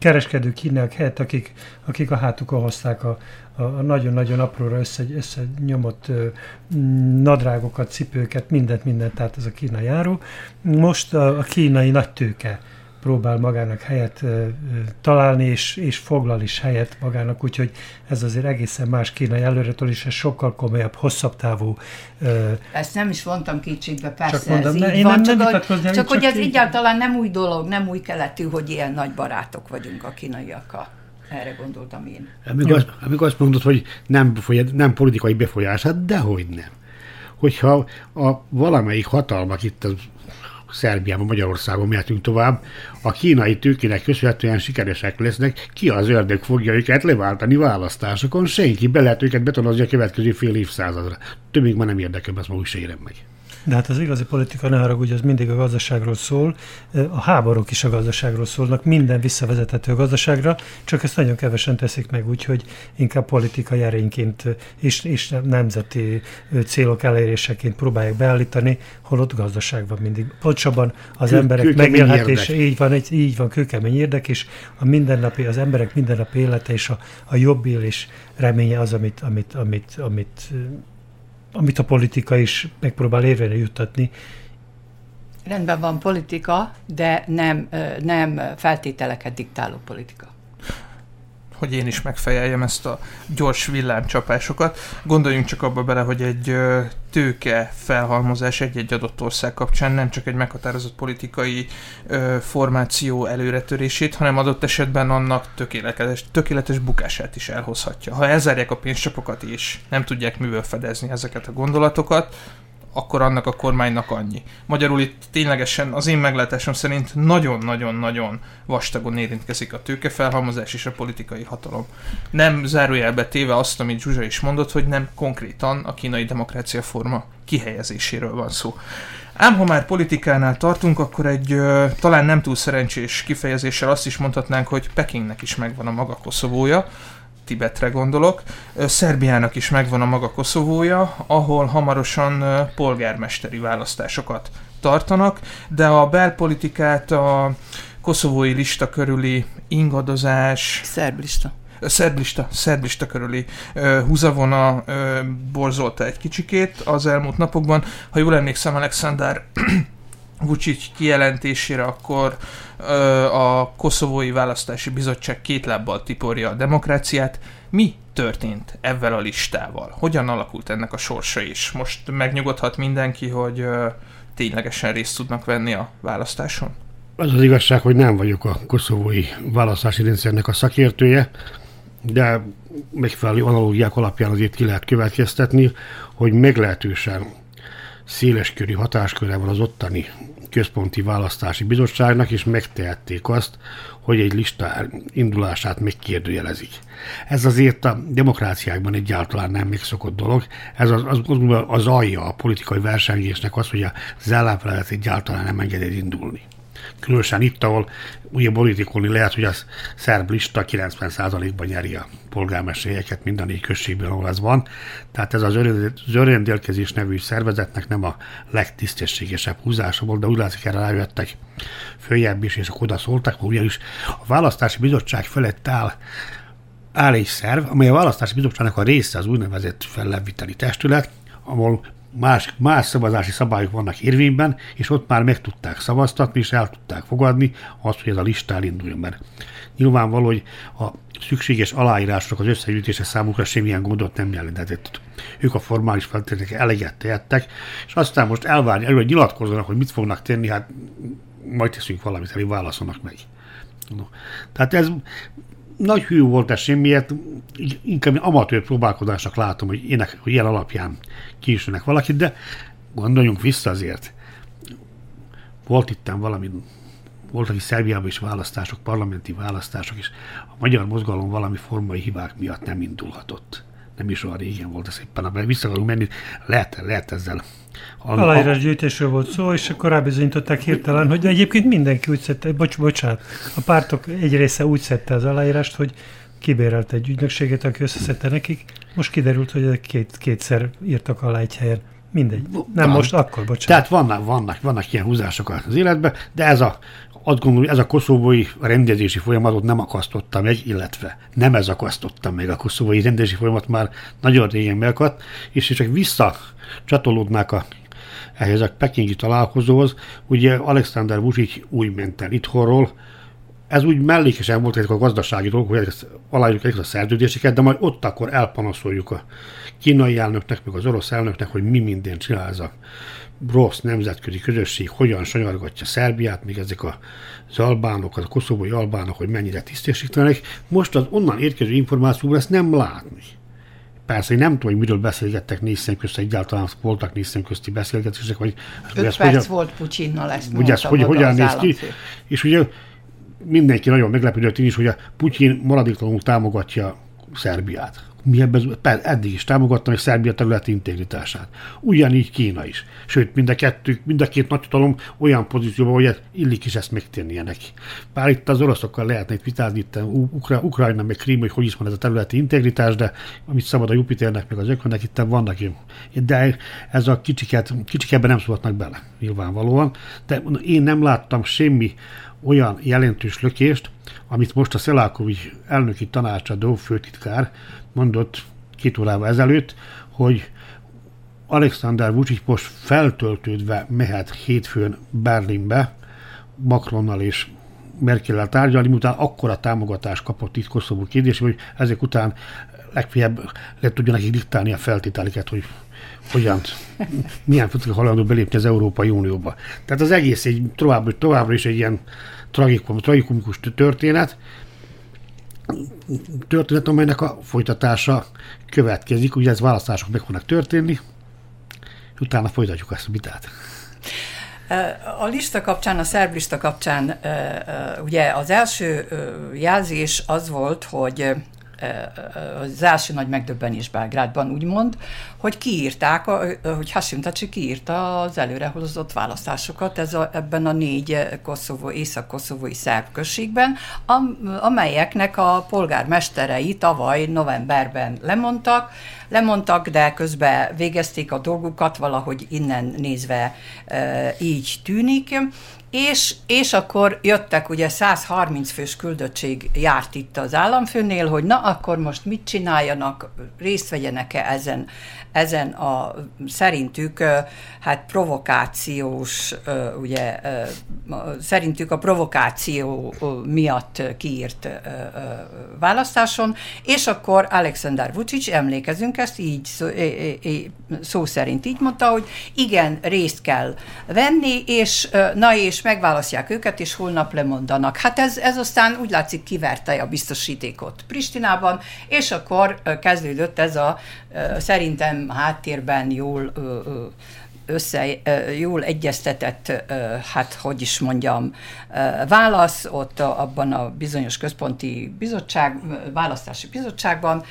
kereskedő kínaiak helyett, akik, akik a hátukon hozták a, a nagyon-nagyon apróra össze, összenyomott ö, nadrágokat, cipőket, mindent, mindent, tehát ez a kínai járó. Most a, a kínai nagy tőke próbál magának helyet ö, találni, és, és foglal is helyet magának, úgyhogy ez azért egészen más kínai előretől is, ez sokkal komolyabb, hosszabb távú. Ö, Ezt nem is vontam kétségbe, persze csak mondom, ez ne, így van, nem, nem csak, hogy, csak, csak hogy ez így... egyáltalán nem új dolog, nem új keletű, hogy ilyen nagy barátok vagyunk a kínaiakkal. Erre gondoltam én. Amikor, azt, amikor azt mondod, hogy nem, nem politikai befolyás, hát dehogy nem. Hogyha a valamelyik hatalmak itt az Szerbiában, Magyarországon mehetünk tovább, a kínai tőkének köszönhetően sikeresek lesznek, ki az ördög fogja őket leváltani választásokon, senki be lehet őket betonozni a következő fél évszázadra. Többig már nem érdekel, ezt ma úgy meg. De hát az igazi politika, ne haragudj, az mindig a gazdaságról szól. A háborúk is a gazdaságról szólnak, minden visszavezethető a gazdaságra, csak ezt nagyon kevesen teszik meg, úgyhogy inkább politikai erényként és, és nemzeti célok eléréseként próbálják beállítani, holott gazdaság van mindig. Pontosabban az Kő, emberek megélhetése, így van, egy, így van, kőkemény érdek, és a mindennapi, az emberek mindennapi élete és a, a jobb élés reménye az, amit, amit, amit, amit amit a politika is megpróbál érvényre juttatni. Rendben van politika, de nem, nem feltételeket diktáló politika hogy én is megfejeljem ezt a gyors villámcsapásokat. Gondoljunk csak abba bele, hogy egy tőke felhalmozás egy-egy adott ország kapcsán nem csak egy meghatározott politikai ö, formáció előretörését, hanem adott esetben annak tökéletes, tökéletes bukását is elhozhatja. Ha elzárják a pénzcsapokat és nem tudják művel fedezni ezeket a gondolatokat, akkor annak a kormánynak annyi. Magyarul itt ténylegesen az én meglátásom szerint nagyon-nagyon-nagyon vastagon érintkezik a tőkefelhalmozás és a politikai hatalom. Nem zárójelbe téve azt, amit Zsuzsa is mondott, hogy nem konkrétan a kínai demokrácia forma kihelyezéséről van szó. Ám ha már politikánál tartunk, akkor egy ö, talán nem túl szerencsés kifejezéssel azt is mondhatnánk, hogy Pekingnek is megvan a maga Koszovója, Tibetre gondolok. Szerbiának is megvan a maga Koszovója, ahol hamarosan polgármesteri választásokat tartanak, de a belpolitikát a koszovói lista körüli ingadozás... Szerblista. Szerblista, szerblista körüli uh, húzavona uh, borzolta egy kicsikét az elmúlt napokban. Ha jól emlékszem, Alexander Vucic kijelentésére, akkor ö, a koszovói választási bizottság két lábbal tiporja a demokráciát. Mi történt ezzel a listával? Hogyan alakult ennek a sorsa is? Most megnyugodhat mindenki, hogy ténylegesen részt tudnak venni a választáson? Az az igazság, hogy nem vagyok a koszovói választási rendszernek a szakértője, de megfelelő analógiák alapján azért ki lehet következtetni, hogy meglehetősen széleskörű hatásköre van az ottani központi választási bizottságnak, és megtehették azt, hogy egy lista indulását megkérdőjelezik. Ez azért a demokráciákban egyáltalán nem megszokott dolog. Ez az, az, az alja a politikai versengésnek az, hogy az ellenfelelet egyáltalán nem engedi indulni. Különösen itt, ahol ugye politikulni lehet, hogy az szerb lista 90%-ban nyeri a polgármesterségeket mind a négy községben, ahol ez van. Tehát ez az öröndélkezés nevű szervezetnek nem a legtisztességesebb húzása volt, de úgy látszik erre rájöttek följebb is, és akkor oda szóltak, ugyanis a választási bizottság felett áll áll egy szerv, amely a választási bizottságnak a része az úgynevezett felleviteli testület, ahol más, más szavazási szabályok vannak érvényben, és ott már meg tudták szavaztatni, és el tudták fogadni azt, hogy ez a lista elinduljon, mert nyilvánvaló, hogy a szükséges aláírások az összegyűjtése számukra semmilyen gondot nem jelentett. Ők a formális feltételek eleget tehettek, és aztán most elvárni elő, hogy nyilatkozzanak, hogy mit fognak tenni, hát majd teszünk valamit, elég válaszolnak meg. No. Tehát ez nagy hű volt ez semmiért, inkább amatőr próbálkozásnak látom, hogy ének, hogy ilyen alapján kiismernek valakit, de gondoljunk vissza azért. Volt itt valami, voltak is Szerbiában is választások, parlamenti választások, és a magyar mozgalom valami formai hibák miatt nem indulhatott. Nem is olyan régen volt ez éppen, ha vissza akarunk menni, lehet, lehet ezzel Aláírás gyűjtésről volt szó, és akkor rábizonyították hirtelen, hogy egyébként mindenki úgy szedte, bocs, bocsánat, a pártok egy része úgy szedte az aláírást, hogy kibérelt egy ügynökséget, aki összeszedte nekik. Most kiderült, hogy két, kétszer írtak alá egy helyen. Mindegy. Nem Van. most, akkor, bocsánat. Tehát vannak, vannak, vannak ilyen húzások az életben, de ez a, azt gondolom, ez a koszovói rendezési folyamatot nem akasztotta meg, illetve nem ez akasztotta meg a koszovói rendezési folyamat már nagyon régen megakadt, és csak vissza csatolódnák a, ehhez a pekingi találkozóhoz. Ugye Alexander Vucic úgy ment el itthonról, ez úgy mellékesen volt ezek a gazdasági dolgok, hogy aláírjuk ezeket a szerződéseket, de majd ott akkor elpanaszoljuk a kínai elnöknek, meg az orosz elnöknek, hogy mi minden csinál ez a rossz nemzetközi közösség, hogyan sanyargatja Szerbiát, még ezek a, az albánok, az a koszovói albánok, hogy mennyire tisztességtelenek. Most az onnan érkező információból ezt nem látni. Persze, én nem tudom, hogy miről beszélgettek négy szem közt, egyáltalán voltak négy szem közti beszélgetések, vagy... Öt perc hogyan, volt Putyinnal, ezt ugye ez, hogy, hogyan néz ki, és ugye mindenki nagyon meglepődött is, hogy a Putyin maradéktalanul támogatja Szerbiát mi ebben, eddig is támogattam, és Szerbia területi integritását. Ugyanígy Kína is. Sőt, mind a, kettő, mind a két nagyhatalom olyan pozícióban, hogy illik is ezt megtennie neki. Bár itt az oroszokkal lehetne itt vitázni, itt Ukra, Ukrajna, meg Krím, hogy hogy is van ez a területi integritás, de amit szabad a Jupiternek, meg az Ökönnek, itt vannak de ez a kicsiket, kicsik ebben nem szólhatnak bele, nyilvánvalóan. De én nem láttam semmi olyan jelentős lökést, amit most a Szelákovics elnöki tanácsadó főtitkár mondott két órával ezelőtt, hogy Alexander Vucic most feltöltődve mehet hétfőn Berlinbe, Macronnal és Merkel-el tárgyalni, miután akkora támogatást kapott itt Koszovó kérdés, hogy ezek után legfeljebb le tudja nekik diktálni a feltételeket, hogy hogyan, milyen fotók hajlandó belépni az Európai Unióba. Tehát az egész egy tovább, továbbra is egy ilyen tragikum, tragikumikus történet, történet, amelynek a folytatása következik, ugye ez választások meg fognak történni, utána folytatjuk ezt a vitát. A lista kapcsán, a szerb lista kapcsán ugye az első jelzés az volt, hogy az első nagy megdöbbenés Belgrádban úgymond, hogy kiírták, hogy Hashim Tachi kiírta az előrehozott választásokat ez a, ebben a négy koszovó, észak-koszovói szerb községben, amelyeknek a polgármesterei tavaly novemberben lemondtak, lemondtak, de közben végezték a dolgukat, valahogy innen nézve így tűnik, és, és akkor jöttek, ugye 130 fős küldöttség járt itt az államfőnél, hogy na akkor most mit csináljanak, részt vegyenek-e ezen, ezen a szerintük hát provokációs, ugye szerintük a provokáció miatt kiírt választáson, és akkor Alexander Vucic, emlékezünk ezt, így szó, szerint így mondta, hogy igen, részt kell venni, és na és megválasztják őket, és holnap lemondanak. Hát ez, ez aztán úgy látszik kiverte a biztosítékot Pristinában, és akkor kezdődött ez a szerintem háttérben jól össze, jól egyeztetett, hát hogy is mondjam, válasz ott abban a bizonyos központi bizottság, választási bizottságban.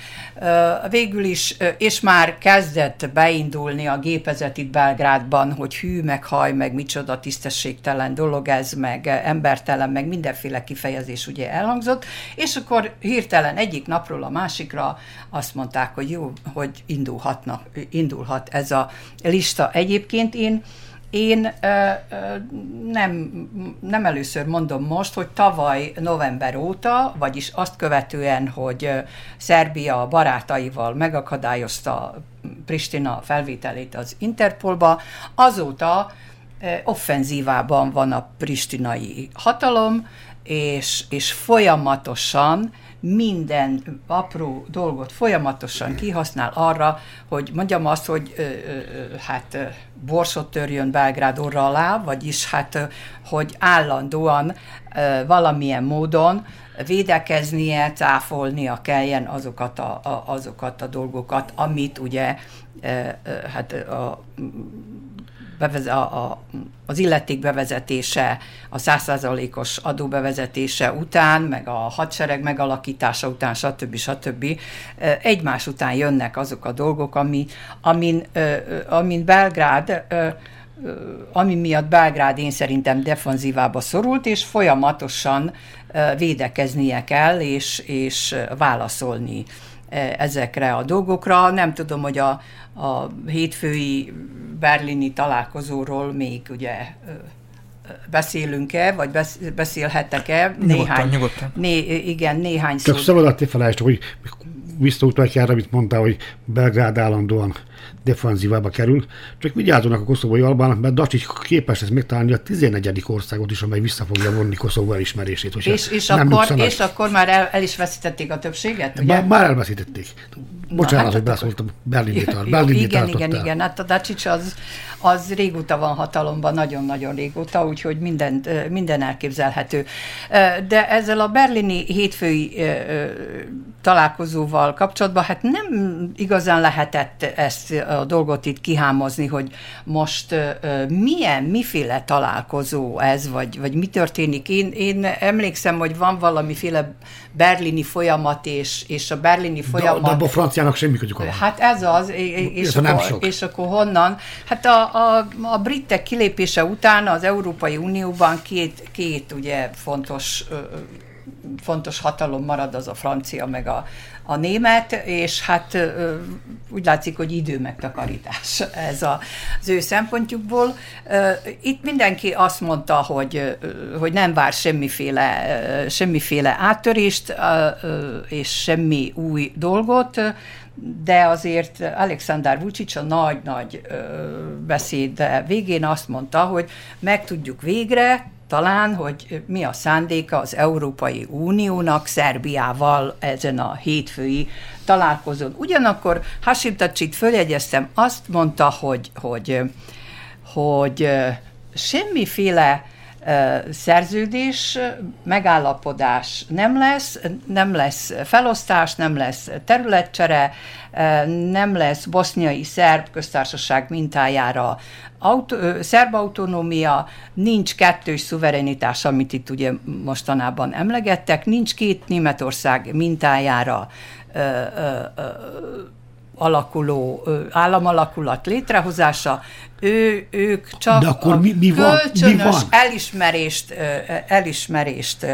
Végül is, és már kezdett beindulni a gépezet itt Belgrádban, hogy hű, meg haj, meg micsoda tisztességtelen dolog ez, meg embertelen, meg mindenféle kifejezés ugye elhangzott, és akkor hirtelen egyik napról a másikra azt mondták, hogy jó, hogy indulhatnak, indulhat ez a lista. Egyébként én én ö, ö, nem, nem először mondom most, hogy tavaly november óta, vagyis azt követően, hogy Szerbia barátaival megakadályozta Pristina felvételét az Interpolba, azóta offenzívában van a pristinai hatalom, és, és folyamatosan minden apró dolgot folyamatosan kihasznál arra, hogy mondjam azt, hogy ö, ö, hát borsot törjön Belgrád orra alá, vagyis hát, hogy állandóan ö, valamilyen módon védekeznie, cáfolnia kelljen azokat a, a, azokat a dolgokat, amit ugye hát a beveze, a, a, az illeték bevezetése, a százszázalékos adó bevezetése után, meg a hadsereg megalakítása után, stb. stb. egymás után jönnek azok a dolgok, ami, amin, amin Belgrád ami miatt Belgrád én szerintem defenzívába szorult, és folyamatosan védekeznie kell, és, és válaszolni ezekre a dolgokra. Nem tudom, hogy a, a hétfői berlini találkozóról még ugye beszélünk-e, vagy beszélhettek-e? Néhány, nyugodtan, nyugodtan. Né, igen, néhány Csak szó. szabad a felejtsd, hogy visszautalják erre, amit mondtál, hogy Belgrád állandóan defenzívába kerül. Csak vigyázzanak a koszovói albánok, mert Dacic képes lesz megtalálni a 11. országot is, amely vissza fogja vonni Koszovó elismerését. És, és, akkor, és akkor már el, el is veszítették a többséget? Ugye? Már, már elveszítették. Bocsánat, hát, hogy beszóltam Berlinitől. Berlinit igen, igen, igen. Hát a Dacic az, az régóta van hatalomban, nagyon-nagyon régóta, úgyhogy minden, minden elképzelhető. De ezzel a berlini hétfői találkozóval kapcsolatban, hát nem igazán lehetett ezt a dolgot itt kihámozni, hogy most milyen, miféle találkozó ez, vagy, vagy mi történik. Én, én emlékszem, hogy van valamiféle berlini folyamat, és, és a berlini folyamat... De, de a franciának semmi kötük Hát ez az, és, ez akkor, és akkor honnan? Hát a, a, a britek kilépése után az Európai Unióban két, két ugye fontos fontos hatalom marad az a francia, meg a, a német, és hát úgy látszik, hogy idő megtakarítás ez a, az ő szempontjukból. Itt mindenki azt mondta, hogy, hogy nem vár semmiféle, semmiféle áttörést, és semmi új dolgot, de azért Alexander Vucic a nagy-nagy beszéd végén azt mondta, hogy meg tudjuk végre talán, hogy mi a szándéka az Európai Uniónak Szerbiával ezen a hétfői találkozón. Ugyanakkor Hashim Tacsit följegyeztem, azt mondta, hogy, hogy, hogy semmiféle szerződés, megállapodás nem lesz, nem lesz felosztás, nem lesz területcsere, nem lesz boszniai szerb köztársaság mintájára autó, szerb autonómia, nincs kettős szuverenitás, amit itt ugye mostanában emlegettek, nincs két Németország mintájára ö, ö, ö, alakuló államalakulat létrehozása, ő, ők csak De akkor mi, mi van? kölcsönös mi van? elismerést, elismerést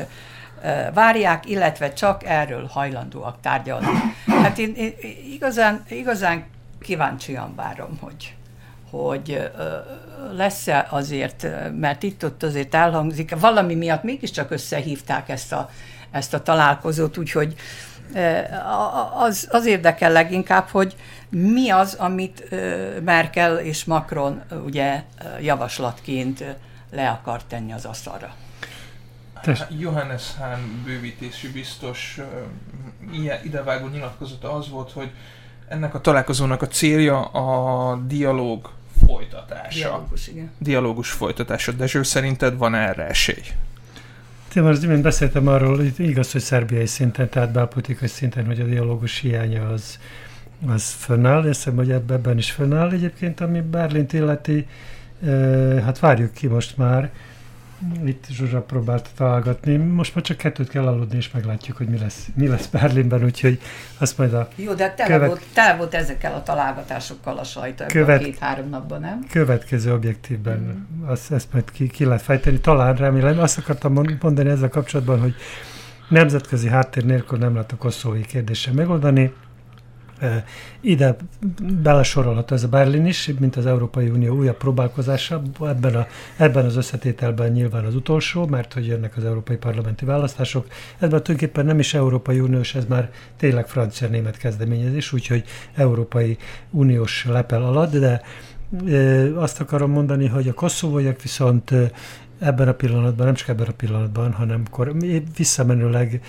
várják, illetve csak erről hajlandóak tárgyalni. Hát én, én igazán, igazán kíváncsian várom, hogy, hogy lesz-e azért, mert itt-ott azért elhangzik, valami miatt mégiscsak összehívták ezt a, ezt a találkozót, úgyhogy az, az érdekel leginkább, hogy mi az, amit Merkel és Macron ugye javaslatként le akar tenni az asztalra. Hát, Johannes Hahn bővítési biztos ilyen idevágó nyilatkozata az volt, hogy ennek a találkozónak a célja a dialóg folytatása. Dialógus, igen. Dialógus folytatása. Dezső, szerinted van erre esély? Én most imént beszéltem arról, hogy igaz, hogy szerbiai szinten, tehát belpolitikai szinten, hogy a dialógus hiánya az, az fönnáll, hiszem, hogy ebben is fönnáll egyébként, ami Berlint illeti, hát várjuk ki most már, itt Zsuzsa próbált találgatni. Most már csak kettőt kell aludni, és meglátjuk, hogy mi lesz, mi lesz Berlinben, úgyhogy azt majd a... Jó, de tele, követ... volt, tele volt ezekkel a találgatásokkal a sajtó követ... két-három napban, nem? Következő objektívben mm. azt, ezt majd ki, ki lehet fejteni. Talán remélem. Azt akartam mondani ezzel kapcsolatban, hogy nemzetközi háttér nélkül nem lehet a koszovói kérdése megoldani. Ide belesorolható ez a Berlin is, mint az Európai Unió újabb próbálkozása. Ebben, a, ebben az összetételben nyilván az utolsó, mert hogy jönnek az európai parlamenti választások. Már tulajdonképpen nem is Európai Uniós, ez már tényleg francia-német kezdeményezés, úgyhogy Európai Uniós lepel alatt, de azt akarom mondani, hogy a koszovóiak viszont ebben a pillanatban, nem csak ebben a pillanatban, hanem kor, visszamenőleg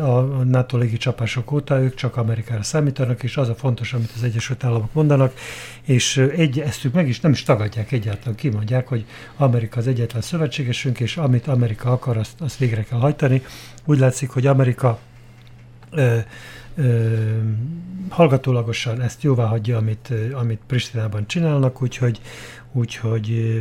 a NATO légi csapások óta ők csak Amerikára számítanak, és az a fontos, amit az Egyesült Államok mondanak, és egy, ezt ők meg is nem is tagadják egyáltalán, kimondják, hogy Amerika az egyetlen szövetségesünk, és amit Amerika akar, azt, azt végre kell hajtani. Úgy látszik, hogy Amerika ö, ö, hallgatólagosan ezt jóvá hagyja, amit, amit Pristinában csinálnak, úgyhogy úgyhogy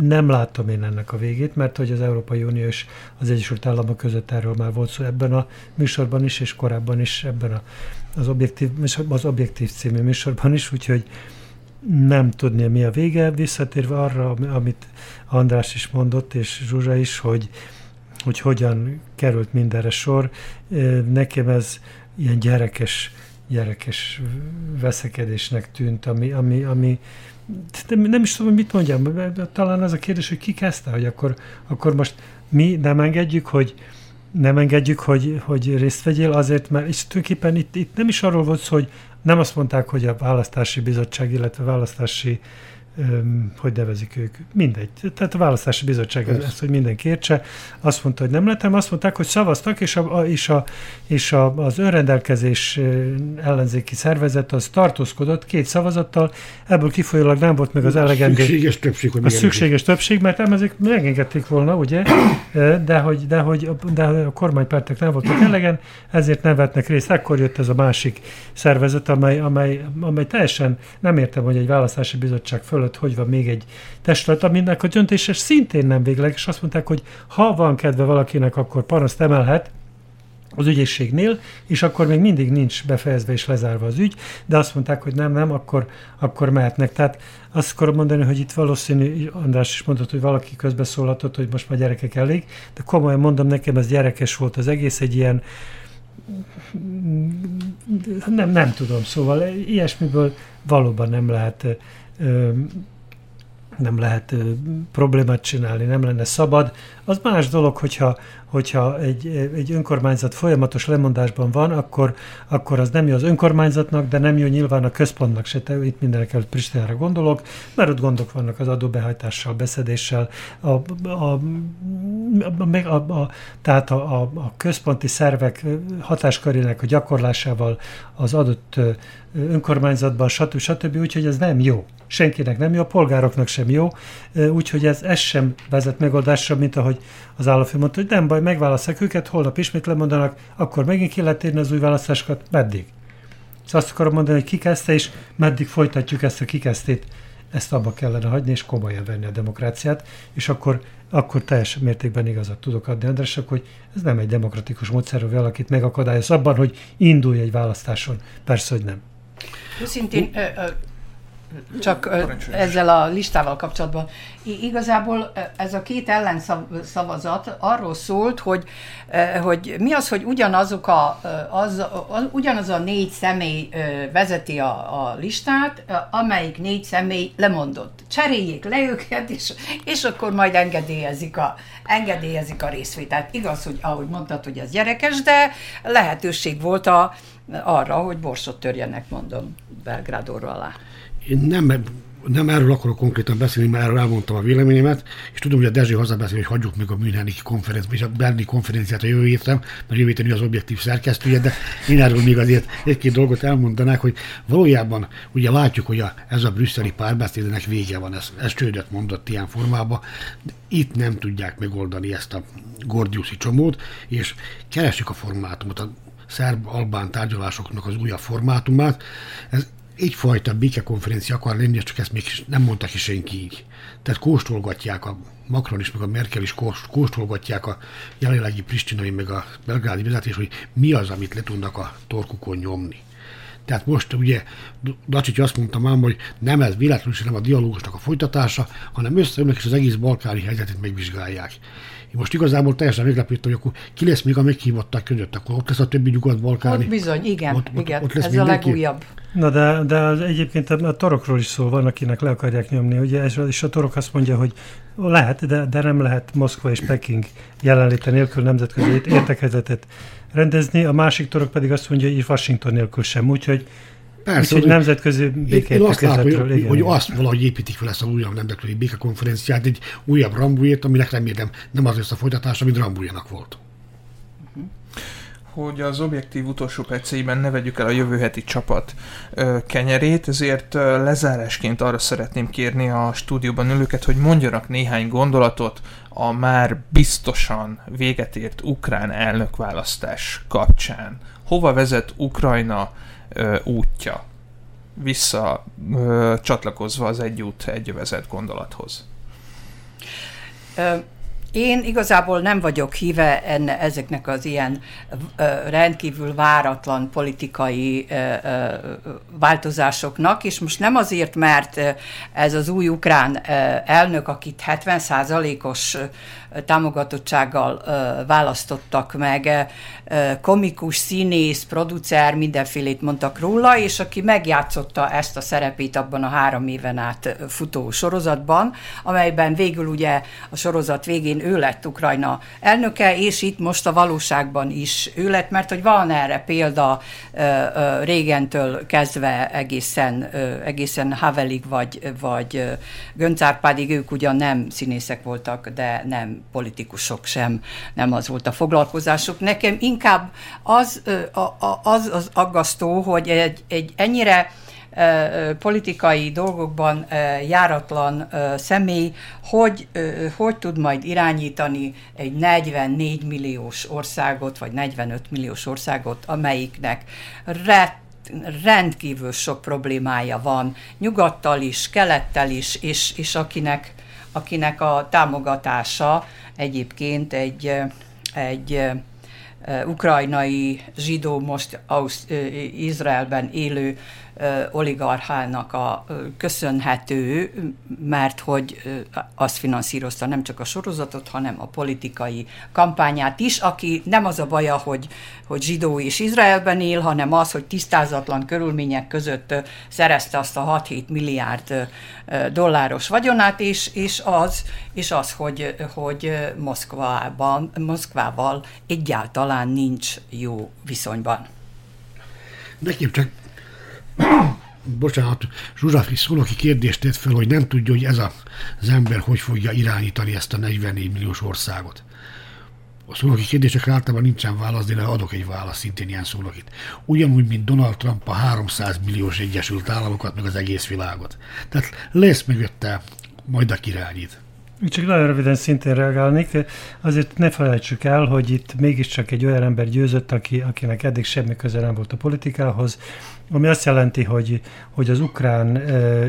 nem látom én ennek a végét, mert hogy az Európai Unió és az Egyesült Államok között erről már volt szó ebben a műsorban is, és korábban is ebben a, az, objektív, az Objektív című műsorban is, úgyhogy nem tudni, mi a vége, visszatérve arra, amit András is mondott, és Zsuzsa is, hogy, hogy hogyan került mindenre sor. Nekem ez ilyen gyerekes, gyerekes veszekedésnek tűnt, ami, ami, ami nem, nem is tudom, mit mondjam, talán az a kérdés, hogy ki kezdte, hogy akkor, akkor most mi nem engedjük, hogy nem engedjük, hogy, hogy részt vegyél azért, mert és tulajdonképpen itt, itt nem is arról volt szó, hogy nem azt mondták, hogy a választási bizottság, illetve választási hogy nevezik ők, mindegy. Tehát a választási bizottság ez. ezt, hogy mindenki értse, azt mondta, hogy nem lettem, azt mondták, hogy szavaztak, és, a, és, a, és a, az önrendelkezés ellenzéki szervezet az tartózkodott két szavazattal, ebből kifolyólag nem volt meg az elegendő... Szükséges többség, hogy A szükséges többség, mert nem ezek megengedték volna, ugye, de hogy, de hogy de a kormánypártek nem voltak elegen, ezért nem vettnek részt. Ekkor jött ez a másik szervezet, amely, amely, amely teljesen nem értem, hogy egy választási bizottság föl fölött hogy van még egy testület, aminek a döntése szintén nem végleges. Azt mondták, hogy ha van kedve valakinek, akkor panaszt emelhet, az ügyészségnél, és akkor még mindig nincs befejezve és lezárva az ügy, de azt mondták, hogy nem, nem, akkor, akkor mehetnek. Tehát azt akarom mondani, hogy itt valószínű, András is mondott, hogy valaki közbeszólhatott, hogy most már gyerekek elég, de komolyan mondom, nekem ez gyerekes volt az egész, egy ilyen nem, nem tudom, szóval ilyesmiből valóban nem lehet nem lehet problémát csinálni, nem lenne szabad. Az más dolog, hogyha hogyha egy, egy önkormányzat folyamatos lemondásban van, akkor, akkor az nem jó az önkormányzatnak, de nem jó nyilván a központnak se. Te, itt mindenek előtt Pristinára gondolok, mert ott gondok vannak az adóbehajtással, beszedéssel, a, a, a, a, a, a, tehát a, a, a központi szervek hatáskörének a gyakorlásával az adott önkormányzatban, stb. stb. Úgyhogy ez nem jó. Senkinek nem jó, a polgároknak sem jó, úgyhogy ez, ez sem vezet megoldásra, mint ahogy az államfő mondta, hogy nem baj, megválasztják őket, holnap ismét lemondanak, akkor megint ki lehet érni az új választásokat, meddig? Szóval azt akarom mondani, hogy kikezdte, és meddig folytatjuk ezt a kikezdét, ezt abba kellene hagyni, és komolyan venni a demokráciát, és akkor, akkor teljes mértékben igazat tudok adni Andrásnak, hogy ez nem egy demokratikus módszer, hogy valakit megakadályoz abban, hogy indulj egy választáson. Persze, hogy nem. Őszintén, csak ezzel a listával kapcsolatban. Igazából ez a két ellenszavazat arról szólt, hogy, hogy mi az, hogy ugyanazok a, az, az, ugyanaz a négy személy vezeti a, a listát, amelyik négy személy lemondott. Cseréljék le őket, és, és akkor majd engedélyezik a, engedélyezik a részvételt. Igaz, hogy ahogy mondtad, hogy ez gyerekes, de lehetőség volt a, arra, hogy borsot törjenek, mondom, Belgrádorra alá. Én nem, nem erről akarok konkrétan beszélni, mert erről elmondtam a véleményemet, és tudom, hogy a Dezső hazabeszél, hogy hagyjuk meg a Müncheni konferenciát, és a Berni konferenciát a jövő héten, mert jövő héten az objektív szerkesztője, de én erről még azért egy-két dolgot elmondanák, hogy valójában ugye látjuk, hogy a, ez a brüsszeli párbeszédnek vége van, ez, ez csődöt mondott ilyen formában, de itt nem tudják megoldani ezt a gordiuszi csomót, és keresik a formátumot, a szerb-albán tárgyalásoknak az újabb formátumát. Ez egyfajta békekonferencia akar lenni, csak ezt még nem mondta ki senki így. Tehát kóstolgatják a Macron is, meg a Merkel is kóstolgatják a jelenlegi pristinai, meg a belgrádi vezetés, hogy mi az, amit le tudnak a torkukon nyomni. Tehát most ugye Dacsics azt mondta már, hogy nem ez véletlenül nem a dialógusnak a folytatása, hanem összeülnek és az egész balkáni helyzetet megvizsgálják. Én most igazából teljesen meglepődtem, hogy akkor ki lesz még a meghívottak között, akkor ott lesz a többi nyugat-balkáni. Ott bizony, igen, ott, igen. Ott, ott lesz ez mindenki. a legújabb. Na de, de az egyébként a torokról is szó van, akinek le akarják nyomni, ugye, és a torok azt mondja, hogy lehet, de, de nem lehet Moszkva és Peking jelenléte nélkül nemzetközi értekezletet rendezni, a másik torok pedig azt mondja, hogy Washington nélkül sem, úgyhogy Persze, hogy nemzetközi hogy, igen, hogy azt valahogy építik fel ezt a újabb nemzetközi békekonferenciát, egy újabb Rambújét, aminek remélem nem az lesz a folytatása, mint Rambújának volt hogy az objektív utolsó perceiben ne vegyük el a jövő heti csapat ö, kenyerét, ezért ö, lezárásként arra szeretném kérni a stúdióban ülőket, hogy mondjanak néhány gondolatot a már biztosan véget ért ukrán elnökválasztás kapcsán. Hova vezet Ukrajna ö, útja? Vissza ö, csatlakozva az egy út, egy vezet gondolathoz. Én igazából nem vagyok híve enne, ezeknek az ilyen ö, rendkívül váratlan politikai ö, ö, változásoknak, és most nem azért, mert ez az új ukrán elnök, akit 70%-os támogatottsággal választottak meg, komikus, színész, producer, mindenfélét mondtak róla, és aki megjátszotta ezt a szerepét abban a három éven át futó sorozatban, amelyben végül ugye a sorozat végén ő lett Ukrajna elnöke, és itt most a valóságban is ő lett, mert hogy van erre példa régentől kezdve egészen, egészen Havelig vagy, vagy Göncárpádig, ők ugyan nem színészek voltak, de nem politikusok sem, nem az volt a foglalkozásuk. Nekem inkább az az, az aggasztó, hogy egy, egy ennyire politikai dolgokban járatlan személy, hogy, hogy tud majd irányítani egy 44 milliós országot, vagy 45 milliós országot, amelyiknek rett rendkívül sok problémája van, nyugattal is, kelettel is, és, és akinek, akinek a támogatása egyébként egy, egy ukrajnai zsidó, most Ausz, Izraelben élő oligarchának a köszönhető, mert hogy azt finanszírozta nem csak a sorozatot, hanem a politikai kampányát is, aki nem az a baja, hogy, hogy zsidó és Izraelben él, hanem az, hogy tisztázatlan körülmények között szerezte azt a 6-7 milliárd dolláros vagyonát, és, és az, és az hogy, hogy Moszkvában, Moszkvával egyáltalán nincs jó viszonyban. Nekem csak bocsánat, Zsuzsafi Szónoki kérdést tett fel, hogy nem tudja, hogy ez a, az ember hogy fogja irányítani ezt a 44 milliós országot. A szónoki kérdésekre általában nincsen válasz, de adok egy választ szintén ilyen szónokit. Ugyanúgy, mint Donald Trump a 300 milliós Egyesült Államokat, meg az egész világot. Tehát lesz mögötte majd a irányít. Csak nagyon röviden szintén reagálnék. Azért ne felejtsük el, hogy itt mégiscsak egy olyan ember győzött, aki, akinek eddig semmi köze nem volt a politikához, ami azt jelenti, hogy, hogy az ukrán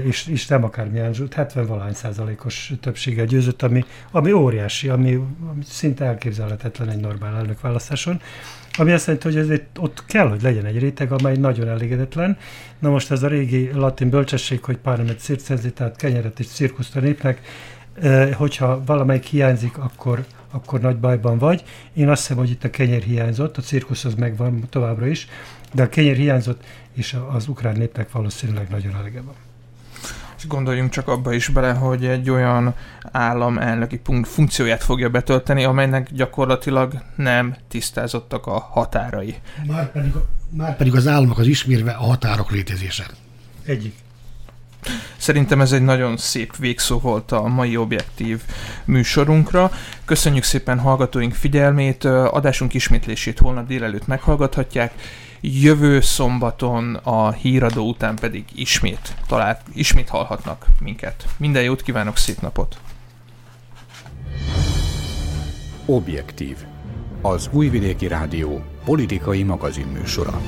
és, és nem akármilyen, 70-valány százalékos többséggel győzött, ami, ami óriási, ami, ami szinte elképzelhetetlen egy normál elnökválasztáson. Ami azt jelenti, hogy ezért ott kell, hogy legyen egy réteg, amely nagyon elégedetlen. Na most ez a régi latin bölcsesség, hogy páramet circenzi, tehát kenyeret és cirkuszt a népnek, hogyha valamelyik hiányzik, akkor, akkor nagy bajban vagy. Én azt hiszem, hogy itt a kenyér hiányzott, a cirkusz az megvan továbbra is, de a kenyér hiányzott, és az ukrán népnek valószínűleg nagyon elege van. És gondoljunk csak abba is bele, hogy egy olyan állam elnöki funkcióját fogja betölteni, amelynek gyakorlatilag nem tisztázottak a határai. Márpedig, pedig az államok az ismérve a határok létezése. Egyik. Szerintem ez egy nagyon szép végszó volt a mai objektív műsorunkra. Köszönjük szépen hallgatóink figyelmét, adásunk ismétlését holnap délelőtt meghallgathatják. Jövő szombaton a híradó után pedig ismét, talál, ismét hallhatnak minket. Minden jót kívánok, szép napot! Objektív. Az Újvidéki Rádió politikai magazinműsora.